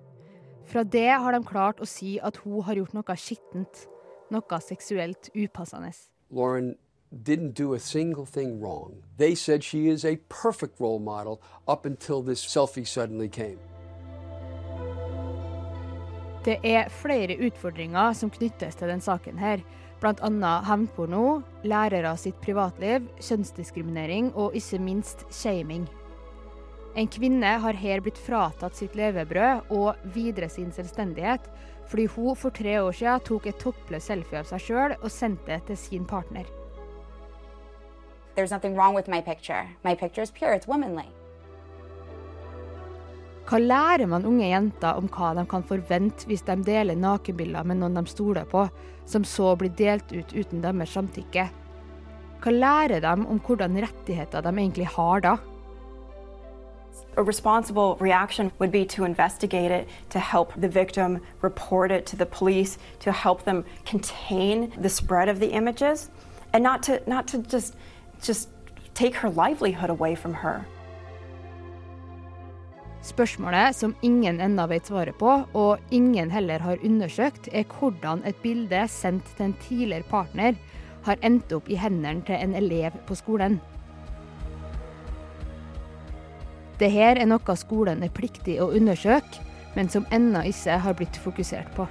Fra det har de klart å si at hun har gjort noe skittent. Noe seksuelt upassende. Lauren didn't do a single thing wrong. They said she is a perfect role model up until this selfie suddenly came. Det er flere utfordringer som knyttes til denne saken her. Annet hevnporno, lærere sitt privatliv, kjønnsdiskriminering og ikke minst shaming. En kvinne har her blitt fratatt sitt levebrød og videre sin selvstendighet, fordi hun for tre år siden tok et toppløst selfie av seg sjøl og sendte det til sin partner. There's nothing wrong with my picture. My picture is pure, it's womanly. Hva lærer man unge jenter om hva de kan forvente hvis de deler nakenbilder med noen de stoler på, som så blir delt ut uten deres samtykke? Hva lærer de om hvordan rettigheter de egentlig har da? A responsible reaction would be to investigate it, to help the victim report it to the police, to help them contain the spread of the images, and not to not to just just take her livelihood away from her. Spørsmålet som ingen ennå vet svaret på, og ingen heller har undersøkt, er hvordan et bilde sendt til en tidligere partner har endt opp i hendene til en elev på skolen. Dette er noe skolen er pliktig å undersøke, men som ennå ikke har blitt fokusert på.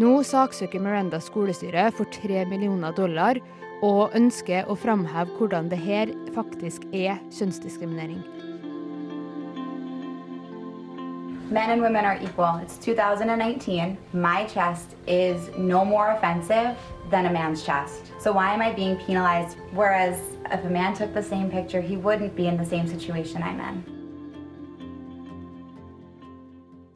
Nå saksøker Miranda skolestyret for tre millioner dollar og ønsker å framheve hvordan det her faktisk er kjønnsdiskriminering. Men and women are equal. It's 2019. My chest is no more offensive than a man's chest. So why am I being penalized? Whereas if a man took the same picture, he wouldn't be in the same situation I'm in.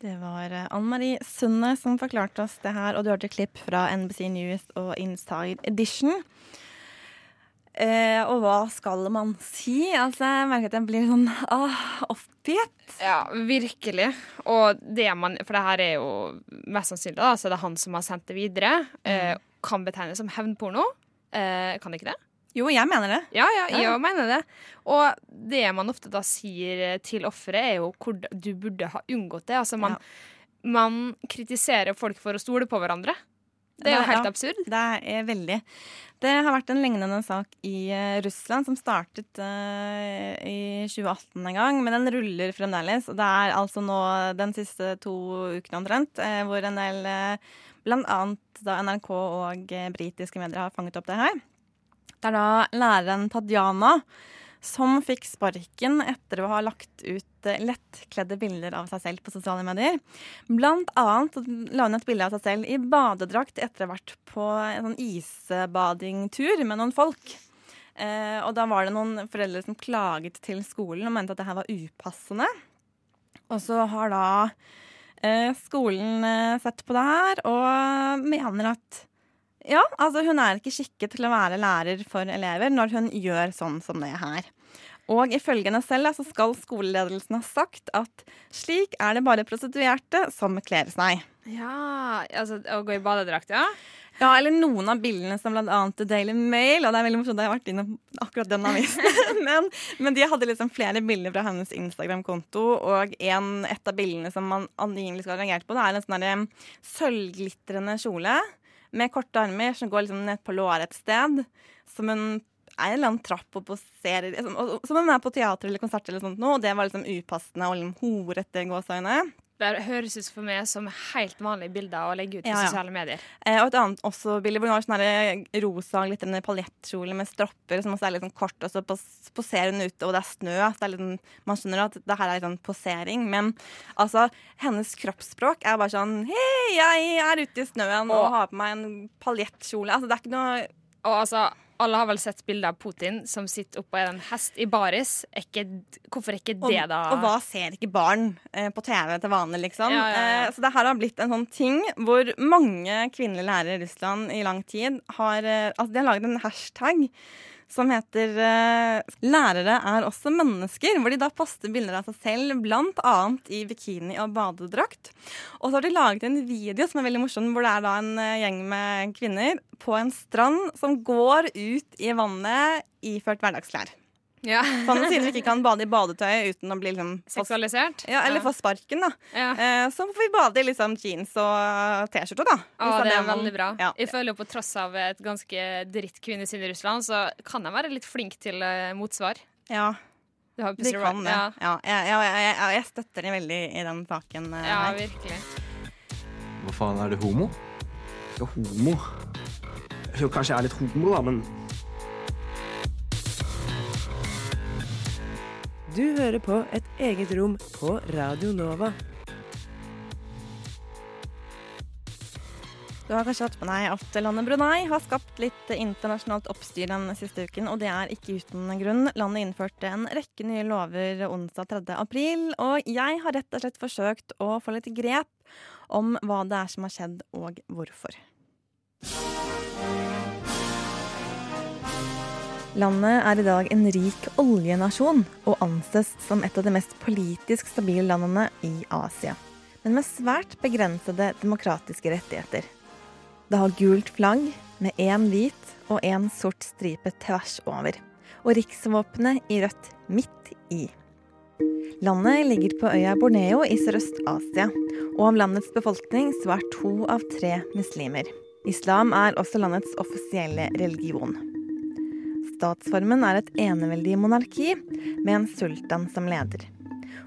Det var eh, Ann Marie Sunde som forklarte oss det her, og du hørte klipp fra NBC News og Inside Edition. Eh, og hva skal man si? Altså, jeg merker at jeg blir sånn ah, oppgitt. Ja, virkelig. Og det man For det her er jo mest sannsynlig da, så det er han som har sendt det videre. Eh, kan betegnes som hevnporno. Eh, kan det ikke det? Jo, jeg mener det. Ja, ja, jeg Ja. mener det. Og det man ofte da sier til offeret, er jo hvor du burde ha unngått det. Altså man, man kritiserer folk for å stole på hverandre. Det er jo helt ja, absurd. Det er veldig. Det har vært en lignende sak i eh, Russland som startet uh, i 2018 en gang, men den ruller fremdeles. Og det er altså nå den siste to ukene omtrent, uh, hvor en del eh, blant annet da NRK og eh, britiske medier har fanget opp det her. Det er da læreren Tadjana som fikk sparken etter å ha lagt ut eh, lettkledde bilder av seg selv på sosiale medier. Blant annet la hun et bilde av seg selv i badedrakt etter å ha vært på en sånn isbadingtur med noen folk. Eh, og da var det noen foreldre som klaget til skolen og mente at det her var upassende. Og så har da skolen eh, sett på det her og mener at ja, altså hun er ikke skikket til å være lærer for elever når hun gjør sånn som det her. Og ifølge henne selv så skal skoleledelsen ha sagt at slik er det bare prostituerte som kler seg. Ja, altså å gå i badedrakt, ja. Ja, eller noen av bildene som annet The Daily Mail, og det er veldig morsomt, jeg har vært innom akkurat den avisen, [laughs] men, men de hadde liksom flere bilder fra hennes Instagram-konto, og en, et av bildene som man angivelig skal ha reagert på, det er en sånn eh, sølvglitrende kjole med korte armer som går liksom ned på låret et sted, som hun er en eller annen trapp og poserer som, og- Som om hun er på teater eller konsert eller sånt nå, og det var liksom upassende og liksom horete gåseøyne. Det høres ut for meg som helt vanlige bilder å legge ut på Ja, ja. sosiale medier. Eh, og et annet også bilde hvor hun har sånn rosa glitrende paljettkjole med stropper som også er litt sånn kort, og så poserer hun ute, og det er snø. Det er litt sånn, man skjønner at det her er sånn posering, men altså, hennes kroppsspråk er bare sånn Hei, jeg er ute i snøen og, Og- har på meg en paljettkjole. Altså, det er ikke noe Og altså, alle har vel sett bilder av Putin som sitter oppå en hest i baris. Ikke, hvorfor ikke det, da? og hva ser ikke barn eh, på TV til vanlig, liksom? Ja, ja, ja. Eh, så det her har blitt en sånn ting hvor mange kvinnelige lærere i Russland i lang tid har eh, Altså, de har laget en hashtag som heter uh, 'Lærere er også mennesker', hvor de da poster bilder av seg selv, blant annet i bikini og badedrakt. Og så har de laget en video som er veldig morsom, hvor det er da en eh, gjeng med kvinner på en strand som går ut i vannet iført hverdagsklær. Ja. Sånn siden vi ikke kan bade i badetøy uten å bli liksom Seksualisert? Ja, eller Ja. få sparken, da. Ja. Eh, så får vi bade i liksom jeans og T-skjorte, da. Ja, Hvis det er veldig bra. Ja. Jeg føler jo på tross av et ganske dritt kvinnesyn i Russland, så kan jeg være litt flink til uh, motsvar. Ja. Du har De kan det. Ja. Ja, jeg, jeg, jeg, jeg, jeg støtter dem veldig i den saken. Uh, ja, her. virkelig. Hva faen, er det homo? Ja, homo. Jo, kanskje jeg er litt homo, da, men Du hører på Et eget rom på Radio Nova. Du har kanskje hatt med deg at landet Brunei har skapt litt internasjonalt oppstyr den siste uken, og det er ikke uten grunn. Landet innførte en rekke nye lover onsdag 3. april, og jeg har rett og slett forsøkt å få litt grep om hva det er som har skjedd, og hvorfor. Landet er i dag en rik oljenasjon og anses som et av de mest politisk stabile landene i Asia, men med svært begrensede demokratiske rettigheter. Det har gult flagg med én hvit og én sort stripe tvers over. Og riksvåpenet i rødt midt i. Landet ligger på øya Borneo i Sørøst-Asia, og av landets befolkning så er to av tre muslimer. Islam er også landets offisielle religion. Statsformen er et eneveldig monarki med en sultan som leder.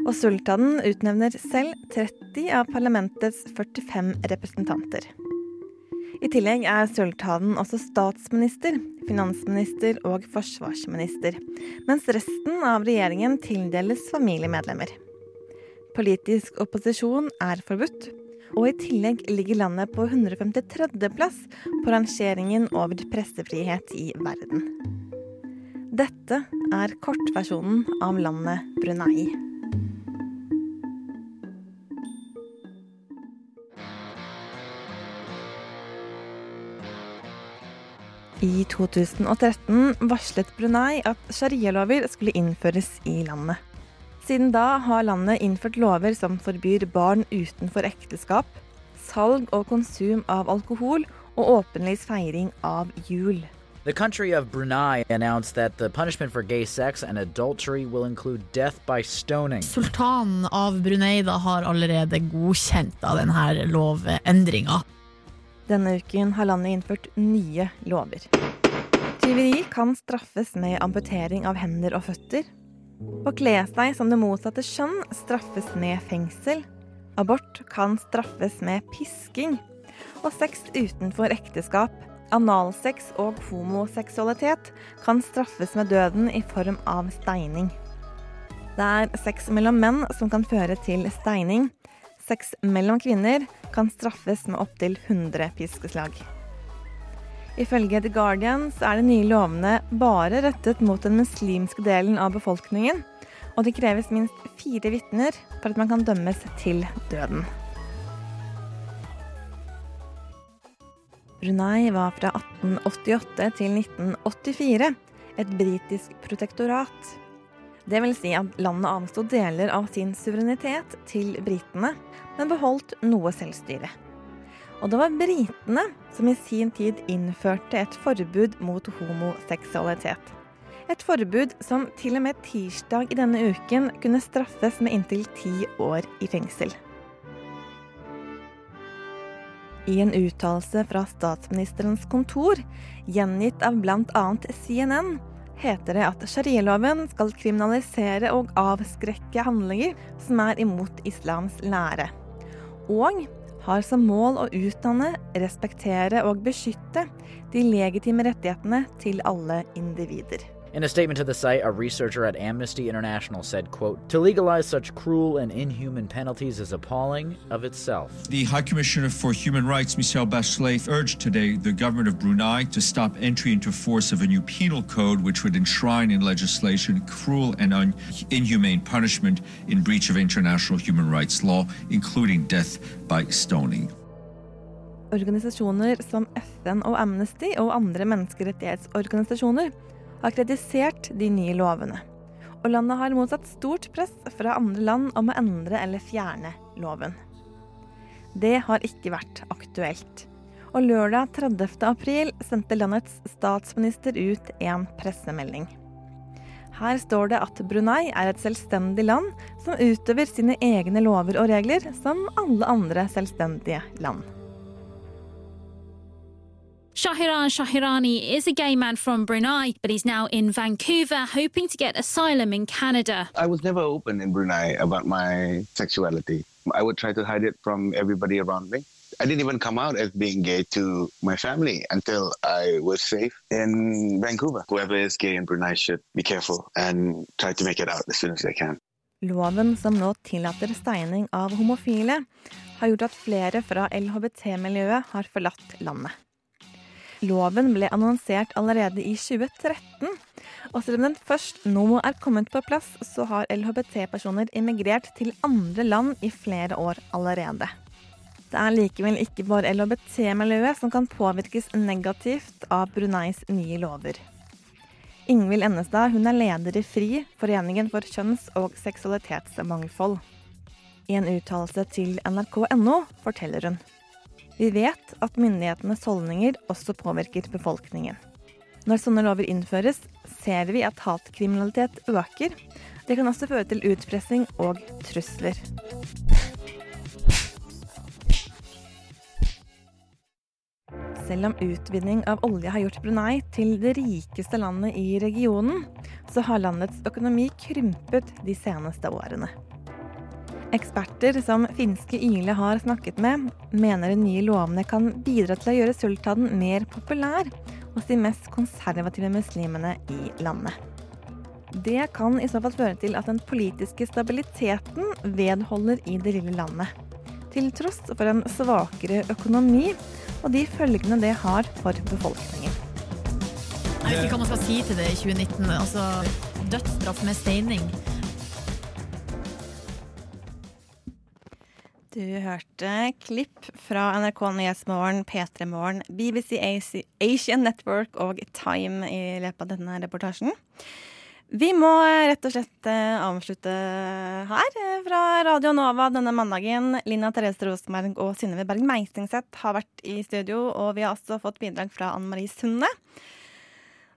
Og sultanen utnevner selv 30 av parlamentets 45 representanter. I tillegg er sultanen også statsminister, finansminister og forsvarsminister, mens resten av regjeringen tildeles familiemedlemmer. Politisk opposisjon er forbudt, og i tillegg ligger landet på 153. plass på rangeringen over pressefrihet i verden. Dette er kortversjonen av landet Brunei. I 2013 varslet Brunei at sharialover skulle innføres i landet. Siden da har landet innført lover som forbyr barn utenfor ekteskap, salg og konsum av alkohol og åpenlys feiring av jul. The country of Brunei announced that the punishment for gay sex and adultery will include death by stoning. Sultanen av Brunei da har allerede godkjent da denne lovendringa. Denne uken har landet innført nye lover. Tyveri kan straffes med amputering av hender og føtter. Å kle seg som det motsatte kjønn straffes med fengsel. Abort kan straffes med pisking. Og sex utenfor ekteskap, analsex og homoseksualitet kan straffes med døden i form av steining. Det er sex mellom menn som kan føre til steining. Sex mellom kvinner kan straffes med opptil 100 piskeslag. Ifølge The Guardian er de nye lovene bare rettet mot den muslimske delen av befolkningen, og det kreves minst fire vitner for at man kan dømmes til døden. Brunei var fra 1888 til 1984 et britisk protektorat. Det vil si at landet avsto deler av sin suverenitet til britene, men beholdt noe selvstyre. Og det var britene som i sin tid innførte et forbud mot homoseksualitet. Et forbud som til og med tirsdag i denne uken kunne straffes med inntil ti år i fengsel. I en uttalelse fra statsministerens kontor, gjengitt av bl.a. CNN, heter det at sharialoven skal kriminalisere og avskrekke handlinger som er imot islams lære. Og har som mål å utdanne, respektere og beskytte de legitime rettighetene til alle individer. In a statement to the site, a researcher at Amnesty International said, quote, To legalize such cruel and inhuman penalties is appalling of itself. The High Commissioner for Human Rights, Michelle Bachelet, urged today the government of Brunei to stop entry into force of a new penal code which would enshrine in legislation cruel and un- inhumane punishment in breach of international human rights law, including death by stoning. Organisasjoner som FN og Amnesty og andre menneskerettighetsorganisasjoner har kritisert de nye lovene. Og landet har motsatt stort press fra andre land om å endre eller fjerne loven. Det har ikke vært aktuelt. Og lørdag 30. april sendte landets statsminister ut en pressemelding. Her står det at Brunei er et selvstendig land som utøver sine egne lover og regler som alle andre selvstendige land. Shahiran Shahirani is a gay man from Brunei, but he's now in Vancouver hoping to get asylum in Canada. I was never open in Brunei about my sexuality. I would try to hide it from everybody around me. I didn't even come out as being gay to my family until I was safe in Vancouver. Whoever is gay in Brunei should be careful and try to make it out as soon as they can. Loven som nå tillater steining av homofile, har gjort at flere fra LHBT-miljøet har forlatt landet. Loven ble annonsert allerede i 2013, og selv om den først nå er kommet på plass, så har LHBT-personer immigrert til andre land i flere år allerede. Det er likevel ikke bare LHBT-miljøet som kan påvirkes negativt av Bruneis nye lover. Ingvild Ennestad hun er leder i FRI, Foreningen for kjønns- og seksualitetsmangfold. I en uttalelse til nrk.no forteller hun. Vi vet at myndighetenes holdninger også påvirker befolkningen. Når sånne lover innføres, ser vi at hatkriminalitet øker. Det kan også føre til utpressing og trusler. Selv om utvinning av olje har gjort Brunei til det rikeste landet i regionen, så har landets økonomi krympet de seneste årene. Eksperter som finske Yle har snakket med, mener de nye lovene kan bidra til å gjøre sultaden mer populær hos de mest konservative muslimene i landet. Det kan i så fall føre til at den politiske stabiliteten vedholder i det lille landet. Til tross for en svakere økonomi og de følgene det har for befolkningen. Jeg vet ikke hva man skal si til det i 2019. Altså, dødsstraff med steining. Du hørte klipp fra NRK Nyhetsmorgen, P3 Morgen, BBC Asian Network og Time i løpet av denne reportasjen. Vi må rett og slett eh, avslutte her eh, fra Radio Nova denne mandagen. Lina Therese Rosenberg og Synnøve Berg Meisingseth har vært i studio, og vi har også fått bidrag fra Anne Marie Sunde.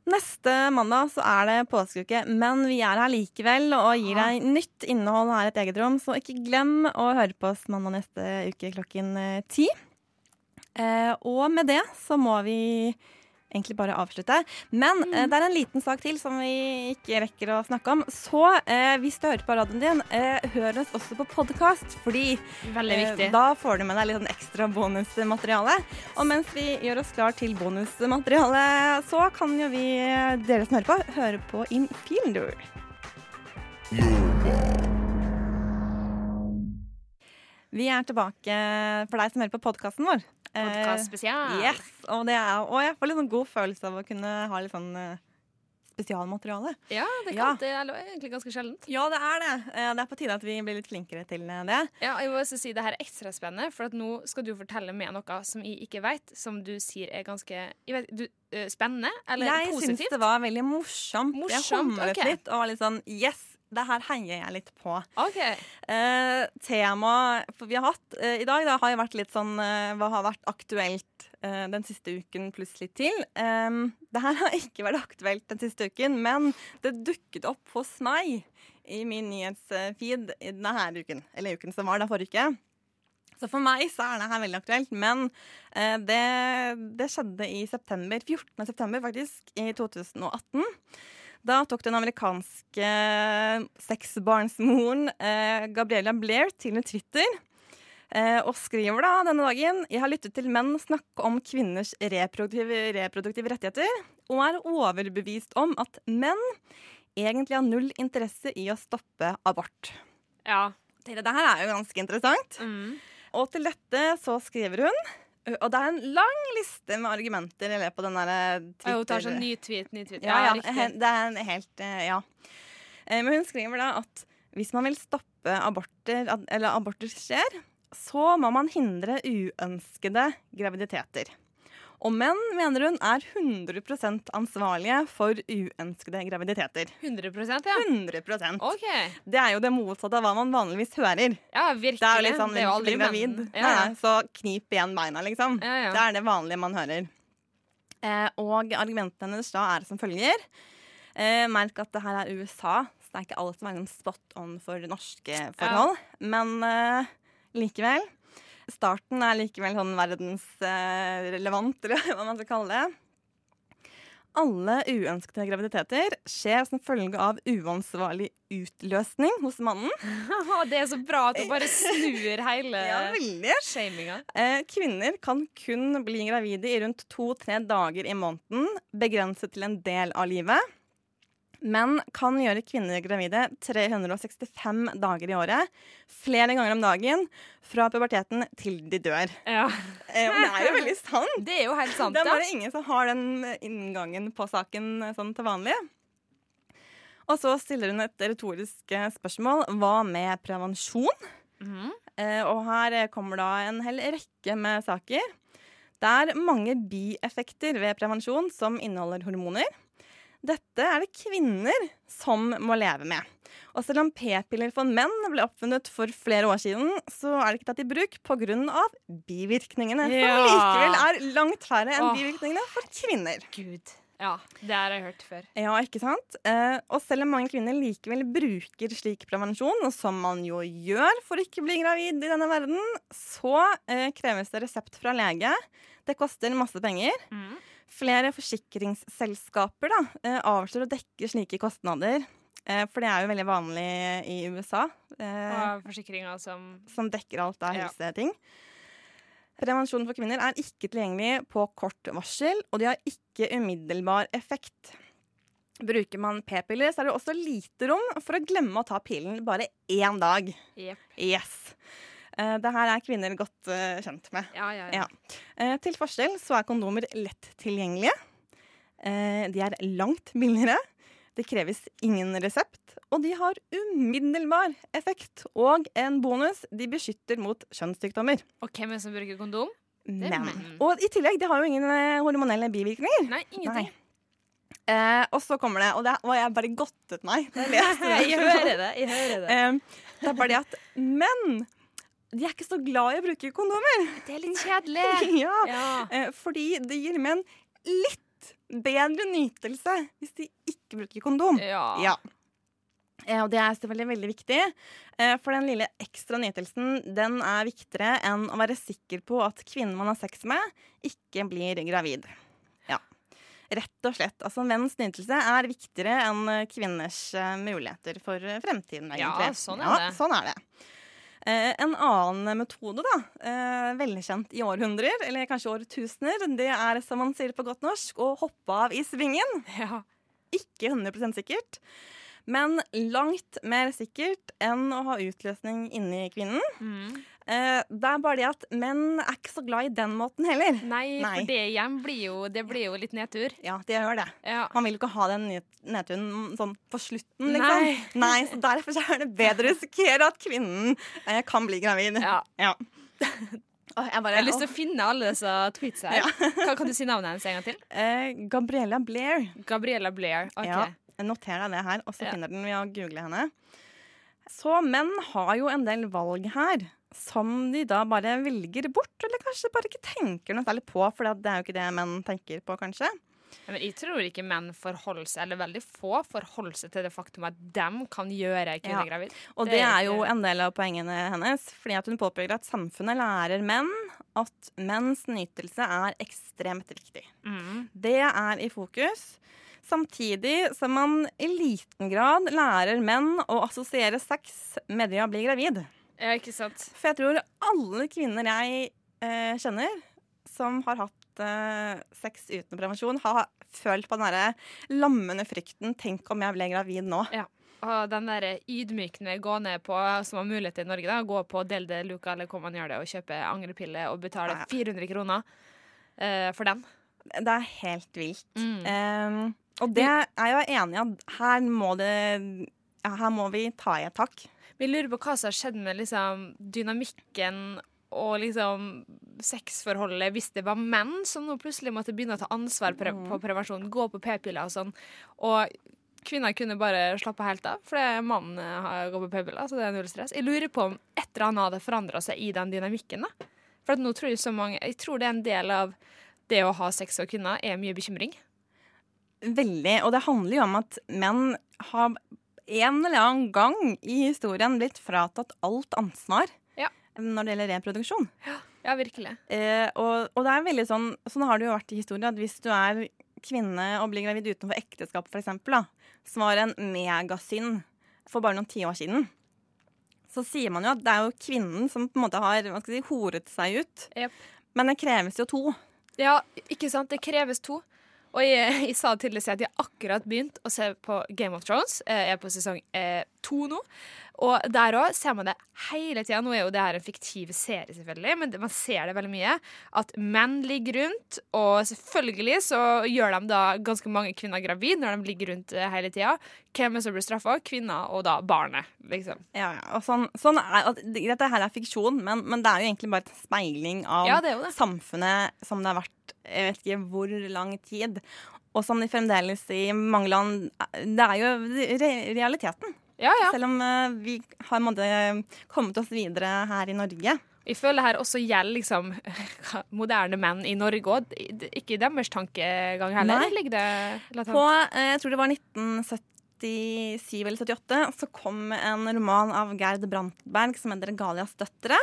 Neste mandag så er det påskeuke, men vi er her likevel og gir deg nytt innhold her i et eget rom, så ikke glem å høre på oss mandag neste uke klokken eh, ti. Eh, og med det så må vi egentlig bare avslutte. Men mm. det er en liten sak til som vi ikke rekker å snakke om. Så eh, hvis du hører på radioen din, eh, hør oss også på podkast, fordi eh, da får du med deg litt sånn ekstra bonusmateriale. Og mens vi gjør oss klar til bonusmateriale, så kan jo vi, eh, dere som hører på, høre på Infielder. Vi er tilbake for deg som hører på podkasten vår. Eh, Podcast spesial. Yes, og, er, og jeg får litt sånn god følelse av å kunne ha litt sånn eh, spesialmateriale. Ja, det, kan, Ja. det er egentlig ganske sjeldent. Ja, det er det. Eh, Det er på tide at vi blir litt flinkere til eh, det. Ja, jeg må også si Det her er ekstra spennende, for at nå skal du fortelle meg noe som jeg ikke vet, som du sier er ganske jeg vet, du, eh, spennende eller jeg positivt. syns det var veldig morsomt. jeg humret okay. litt og var litt sånn Yes! Det her heier jeg litt på. Ok. Eh, Temaet vi har hatt eh, i dag, det har vært litt sånn eh, Hva har vært aktuelt eh, den siste uken pluss litt til? Det her har ikke vært aktuelt den siste uken, men det dukket opp hos meg i min nyhetsfeed i denne uken. Eller uken som var, da forrige uke. Så for meg så er det her veldig aktuelt, men eh, det, det skjedde i september, 14. september faktisk, i 2018. Da tok den amerikanske seksbarnsmoren eh, Gabriella Blair til Twitter eh, og skriver da denne dagen Jeg har lyttet til menn snakke om kvinners reproduktive, reproduktive rettigheter, og er overbevist om at menn egentlig har null interesse i å stoppe abort. Ja. Det her er jo ganske interessant. Og til dette så skriver hun og det er en lang liste med argumenter i løpet av den der Twitter... Ja, hun tar sånn ny tweet, ny tweet. Ja, ja, ja det er en helt eh, Ja. Eh, Men hun skriver da at hvis man vil stoppe aborter, eller aborter skjer, så må man hindre uønskede graviditeter. Og menn, mener hun, er 100% ansvarlige for uønskede graviditeter. 100% ja? 100% OK. Det er jo det motsatte av hva man vanligvis hører. Ja, virkelig. Det er jo sånn Det er jo aldri gravid. Ja, Nei, ja. nei, så knip igjen beina, liksom. Ja, ja. Det er det vanlige man hører. Eh, og argumentene hennes da er som følger. Eh, merk at det her er USA, så det er ikke alt som er liksom spot on for norske forhold. Men eh, likevel. Starten er likevel sånn verdensrelevant, eller [laughs] hva man skal kalle det. Alle uønskede graviditeter skjer som følge av uansvarlig utløsning hos mannen. [laughs] det er så bra at hun bare snur hele [laughs] Ja, shaminga. Eh, kvinner kan kun bli gravide i rundt to-tre dager i måneden, begrenset til en del av livet. Menn kan gjøre kvinner gravide 365 dager i året, flere ganger om dagen, fra puberteten til de dør. Ja. Eh, og det er jo veldig sant. Det er jo helt sant, Det er bare ingen som har den inngangen på saken eh, sånn til vanlig. Og så stiller hun et retorisk eh, spørsmål. Hva med prevensjon? Eh, og her kommer da en hel rekke med saker. Det er mange bieffekter ved prevensjon som inneholder hormoner. Dette er det kvinner som må leve med. Og selv om p-piller for menn ble oppfunnet for flere år siden, så er det ikke tatt i bruk pga. bivirkningene, Ja. som likevel er langt færre enn Åh. bivirkningene for kvinner. Gud. Ja, det har jeg hørt før. Ja, ikke sant? Eh, og selv om mange kvinner likevel bruker slik prevensjon, som man jo gjør for å ikke bli gravid i denne verden, så eh, kreves det resept fra lege. Det koster masse penger. Flere forsikringsselskaper da, eh, avslår å dekke slike kostnader. Eh, for det er jo veldig vanlig i USA. Eh, Og forsikringer som som dekker alt av Ja. helseting. Prevensjon for kvinner er ikke tilgjengelig på kort varsel, og de har ikke umiddelbar effekt. Bruker man p-piller, så er det også lite rom for å glemme å ta pillen bare én dag. Yep. Yes. Eh, det her er kvinner godt eh, kjent med. Ja, ja, ja. Eh, til forskjell så er kondomer lett tilgjengelige. De er langt billigere. Det kreves ingen resept, og de har umiddelbar effekt. Og en bonus, de beskytter mot kjønnssykdommer. Og hvem er det som bruker kondom? Men. menn. Og i tillegg, de har jo ingen hormonelle bivirkninger. Nei, ingenting. Eh, og så kommer det, og det og jeg bare godtet meg da jeg leste det. Jeg [laughs] hører det, jeg hører det. Eh, det er bare det at menn de er ikke så glad i å bruke kondomer. Det er litt kjedelig. [laughs] ja, Ja. Eh, fordi det gir menn litt bedre nytelse hvis de ikke bruker kondom. Ja. Eh, og det er selvfølgelig veldig viktig, eh, for den lille ekstra nytelsen den er viktigere enn å være sikker på at kvinnen man har sex med, ikke blir gravid. Ja. Rett og slett. Altså Menns nytelse er viktigere enn kvinners muligheter for fremtiden. fremtiden, Ja, sånn er det. Sånn er det. Eh, en annen metode, da, eh, velkjent i århundrer, eller kanskje årtusener, det er, som man sier på godt norsk, å hoppe av i svingen. Ja. Ikke 100% sikkert, men langt mer sikkert enn å ha utløsning inni kvinnen. Mm. Eh, det er bare det at menn er ikke så glad i den måten heller. Nei, for det igjen blir jo, det blir jo litt nedtur. Ja, det gjør det. Man vil jo ikke ha den nedturen sånn på slutten, liksom. Nei. Nei, så Derfor er det bedre å risikere at kvinnen eh, kan bli gravid. Ja. Åh, jeg, bare, Jeg har lyst til å finne alle disse tweets her. [laughs] Kan, kan du si navnet hennes en gang til? Uh, Gabriella Blair. Gabriella Blair, ok. Ja, noterer det her, og så Ja. finner den ved å google henne. Så menn har jo en del valg her som de da bare velger bort, eller kanskje bare ikke tenker noe særlig på, for det er jo ikke det menn tenker på, kanskje. Men jeg tror ikke menn forholder seg, eller veldig få forholder seg til det faktum at dem kan gjøre kvinner Ja. gravid. Og det er jo en del av poengene hennes, fordi at hun påpeker at samfunnet lærer menn at menns nytelse er ekstremt viktig. Mm. Det er i fokus. Samtidig som man i liten grad lærer menn å assosiere sex med det å bli gravid. Ja, ikke sant? For jeg tror alle kvinner jeg eh, kjenner som har hatt eh, sex uten prevensjon, har følt på den derre lammende frykten 'tenk om jeg ble gravid nå'. Ja. Og den der ydmykende gå ned på, som har mulighet i Norge, da, gå på Del de Luca eller hvor man gjør det, og kjøpe angrepille og betale 400 kroner eh, for den. Det er helt vilt. Mm. Um, og det er jeg jo enig i at her må det ja, Her må vi ta i et tak. Vi lurer på hva som har skjedd med liksom, dynamikken og liksom sexforholdet hvis det var menn som nå plutselig måtte begynne å ta ansvar pre Mm. på prevensjon, gå på p-piller og sånn. Og kvinner kunne bare slappe helt av, fordi mannen eh, går på p-piller, så det er null stress. Jeg lurer på om et eller annet hadde forandra seg i den dynamikken. da. For at nå tror jeg så mange Jeg tror det er en del av det å ha sex og kvinner er mye bekymring. Veldig. Og det handler jo om at menn har en eller annen gang i historien blitt fratatt alt ansvar Ja. når det gjelder reproduksjon. Ja, virkelig. Eh, og, og det er veldig sånn Sånn har det jo vært i historien at hvis du er kvinne og blir gravid utenfor ekteskap, for eksempel, da, som var en megasynd for bare noen tiår siden, så sier man jo at det er jo kvinnen som på en måte har hva skal si, horet seg ut. Men det kreves jo to. Ja, ikke sant? Det kreves to. Og jeg, jeg sa tidligere at jeg akkurat begynt å se på Game of Thrones. Jeg er på sesong eh, to nå. Og der òg ser man det hele tida. Nå er jo det her en fiktiv serie, selvfølgelig, men man ser det veldig mye. At menn ligger rundt, og selvfølgelig så gjør de da ganske mange kvinner gravid når de ligger rundt eh, hele tida. Hvem er som blir straffa? Kvinner og da barnet, liksom. Ja, ja. Og sånn, sånn er, at Dette her er fiksjon, men, men det er jo egentlig bare et speiling av Ja, det det. samfunnet som det har vært jeg vet ikke hvor lang tid. Og som de fremdeles i mange land Det er jo re realiteten. Ja, ja. Selv om eh, vi har måtte, kommet oss videre her i Norge. Jeg føler det her også gjelder liksom [laughs] moderne menn i Norge òg. Ikke deres tankegang heller. Nei. Ligger det? På, eh, jeg tror det var 1977 eller 78, så kom en roman av Gerd Brandberg som heter 'Galias døtre'.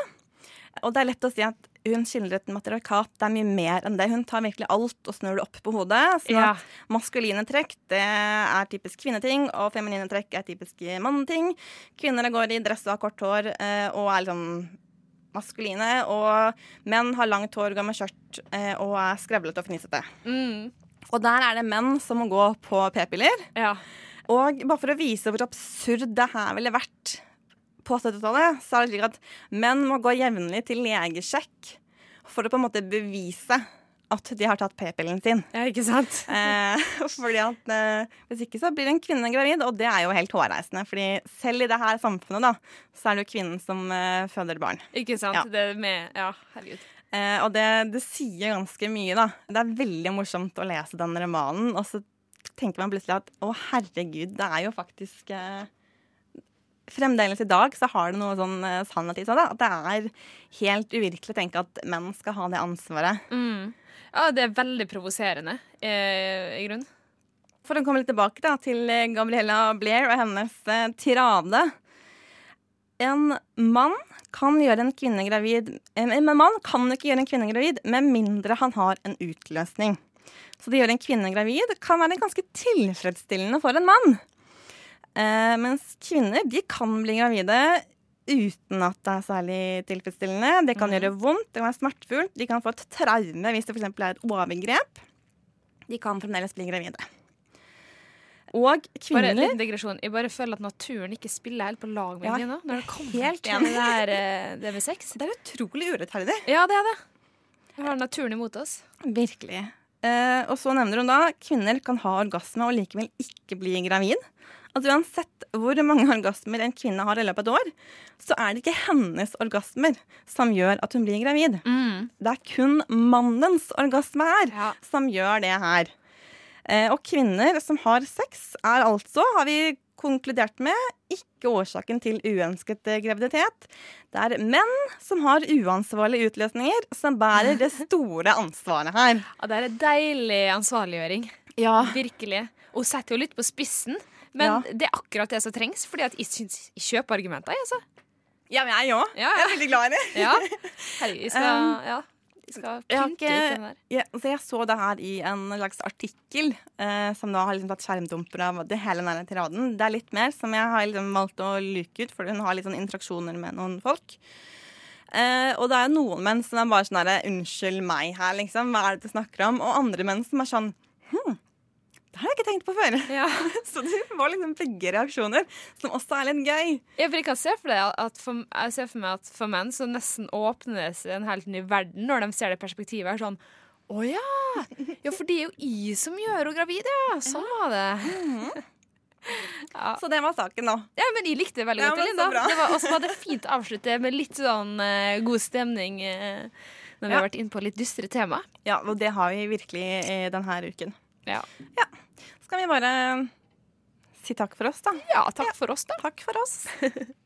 Og det er lett å si at hun skildrer et matriarkat. Det er mye mer enn det. Hun tar virkelig alt og snur det opp på hodet. Sånn Ja. at maskuline trekk det er typisk kvinneting, og feminine trekk er typisk manneting. Kvinner går i dress og har kort hår eh, og er liksom maskuline. Og menn har langt hår, går med skjørt eh, og er skrevlete og fnisete. Mm. Og der er det menn som må gå på p-piller. Og bare for å vise hvor absurd det her ville vært på 70-tallet, så er det slik at menn må gå jevnlig til legesjekk for å på en måte bevise at de har tatt p-pillen sin. Ja, ikke sant? [laughs] Eh, fordi at eh, Hvis ikke så blir en kvinne gravid, og det er jo helt hårreisende. Fordi selv i det her samfunnet da, så er det jo kvinnen som eh, føder barn. Ikke sant? Ja. Det med Ja, herregud. Eh, og det, det sier ganske mye, da. Det er veldig morsomt å lese den romanen, og så tenker man plutselig at å, herregud, det er jo faktisk eh, Fremdeles i dag så har det noe sånn eh, sannhet i seg. da, At det er helt uvirkelig å tenke at menn skal ha det ansvaret. Mm. Ja, det er veldig provoserende, eh, i grunnen. For å komme litt tilbake da, til eh, Gabriella Blair og hennes eh, tirade. En mann kan gjøre en kvinne gravid eh, en mann kan ikke gjøre en kvinne gravid med mindre han har en utløsning. Så det å gjøre en kvinne gravid kan være ganske tilfredsstillende for en mann. Eh, mens kvinner de kan bli gravide uten at det er særlig tilfredsstillende. Det kan gjøre vondt, det kan være smertefullt, de kan få et traume hvis det f.eks. er et overgrep. De kan fremdeles bli gravide. Og kvinner Bare liten digresjon. Jeg bare føler at naturen ikke spiller helt på lag med Ja, meg nå. Når det kommer helt til det, der, eh, det med sex. Det er utrolig urettferdig. Ja, det er det. Vi har naturen imot oss. Virkelig. Eh, og så nevner hun da kvinner kan ha orgasme og likevel ikke bli gravid. Altså Uansett hvor mange orgasmer en kvinne har i løpet av et år, så er det ikke hennes orgasmer som gjør at hun blir gravid. Det er kun mannens orgasme her som gjør det her. Eh, og kvinner som har sex, er altså, har vi konkludert med, ikke årsaken til uønsket eh, graviditet. Det er menn som har uansvarlige utløsninger, som bærer det [laughs] store ansvaret her. Ja, det er en deilig ansvarliggjøring. Ja. Virkelig. Hun setter jo litt på spissen, men Ja. det er akkurat det som trengs, fordi at jeg syns jeg kjøper argumenter, jeg, altså. Ja, men jeg òg. Ja, Jeg er veldig glad i det. [laughs] Ja. Herregud, jeg skal, Um, ja, jeg skal Jeg, ut den der. ja, så jeg så det her i en slags artikkel eh, som da har liksom tatt skjermdumper av det hele denne tiraden. Det er litt mer som jeg har liksom valgt å luke ut, for hun har litt sånn interaksjoner med noen folk. Eh, og det er noen menn som er bare sånn herre Unnskyld meg her, liksom. Hva er det du snakker om? Og andre menn som er sånn Hm, det har jeg ikke tenkt på før. [laughs] så det var liksom begge reaksjoner, som også er litt gøy. Ja, for jeg kan se for, det at for, jeg ser for meg at for menn så nesten åpner det seg en helt ny verden når de ser det perspektivet. er sånn Å ja! Ja, for det er jo jeg som gjør henne gravid, ja. Sånn var det. Ja. [laughs] Så det var saken, da. Ja, men jeg likte det veldig Ja, godt. Linda. Det var, også var det fint å avslutte med litt sånn uh, god stemning uh, når vi Ja. har vært inne på litt dystre tema. Ja, og det har vi virkelig i denne uken. Ja. Ja. Skal vi bare si takk for oss, da? Ja, takk for oss, da. Takk for oss. [laughs]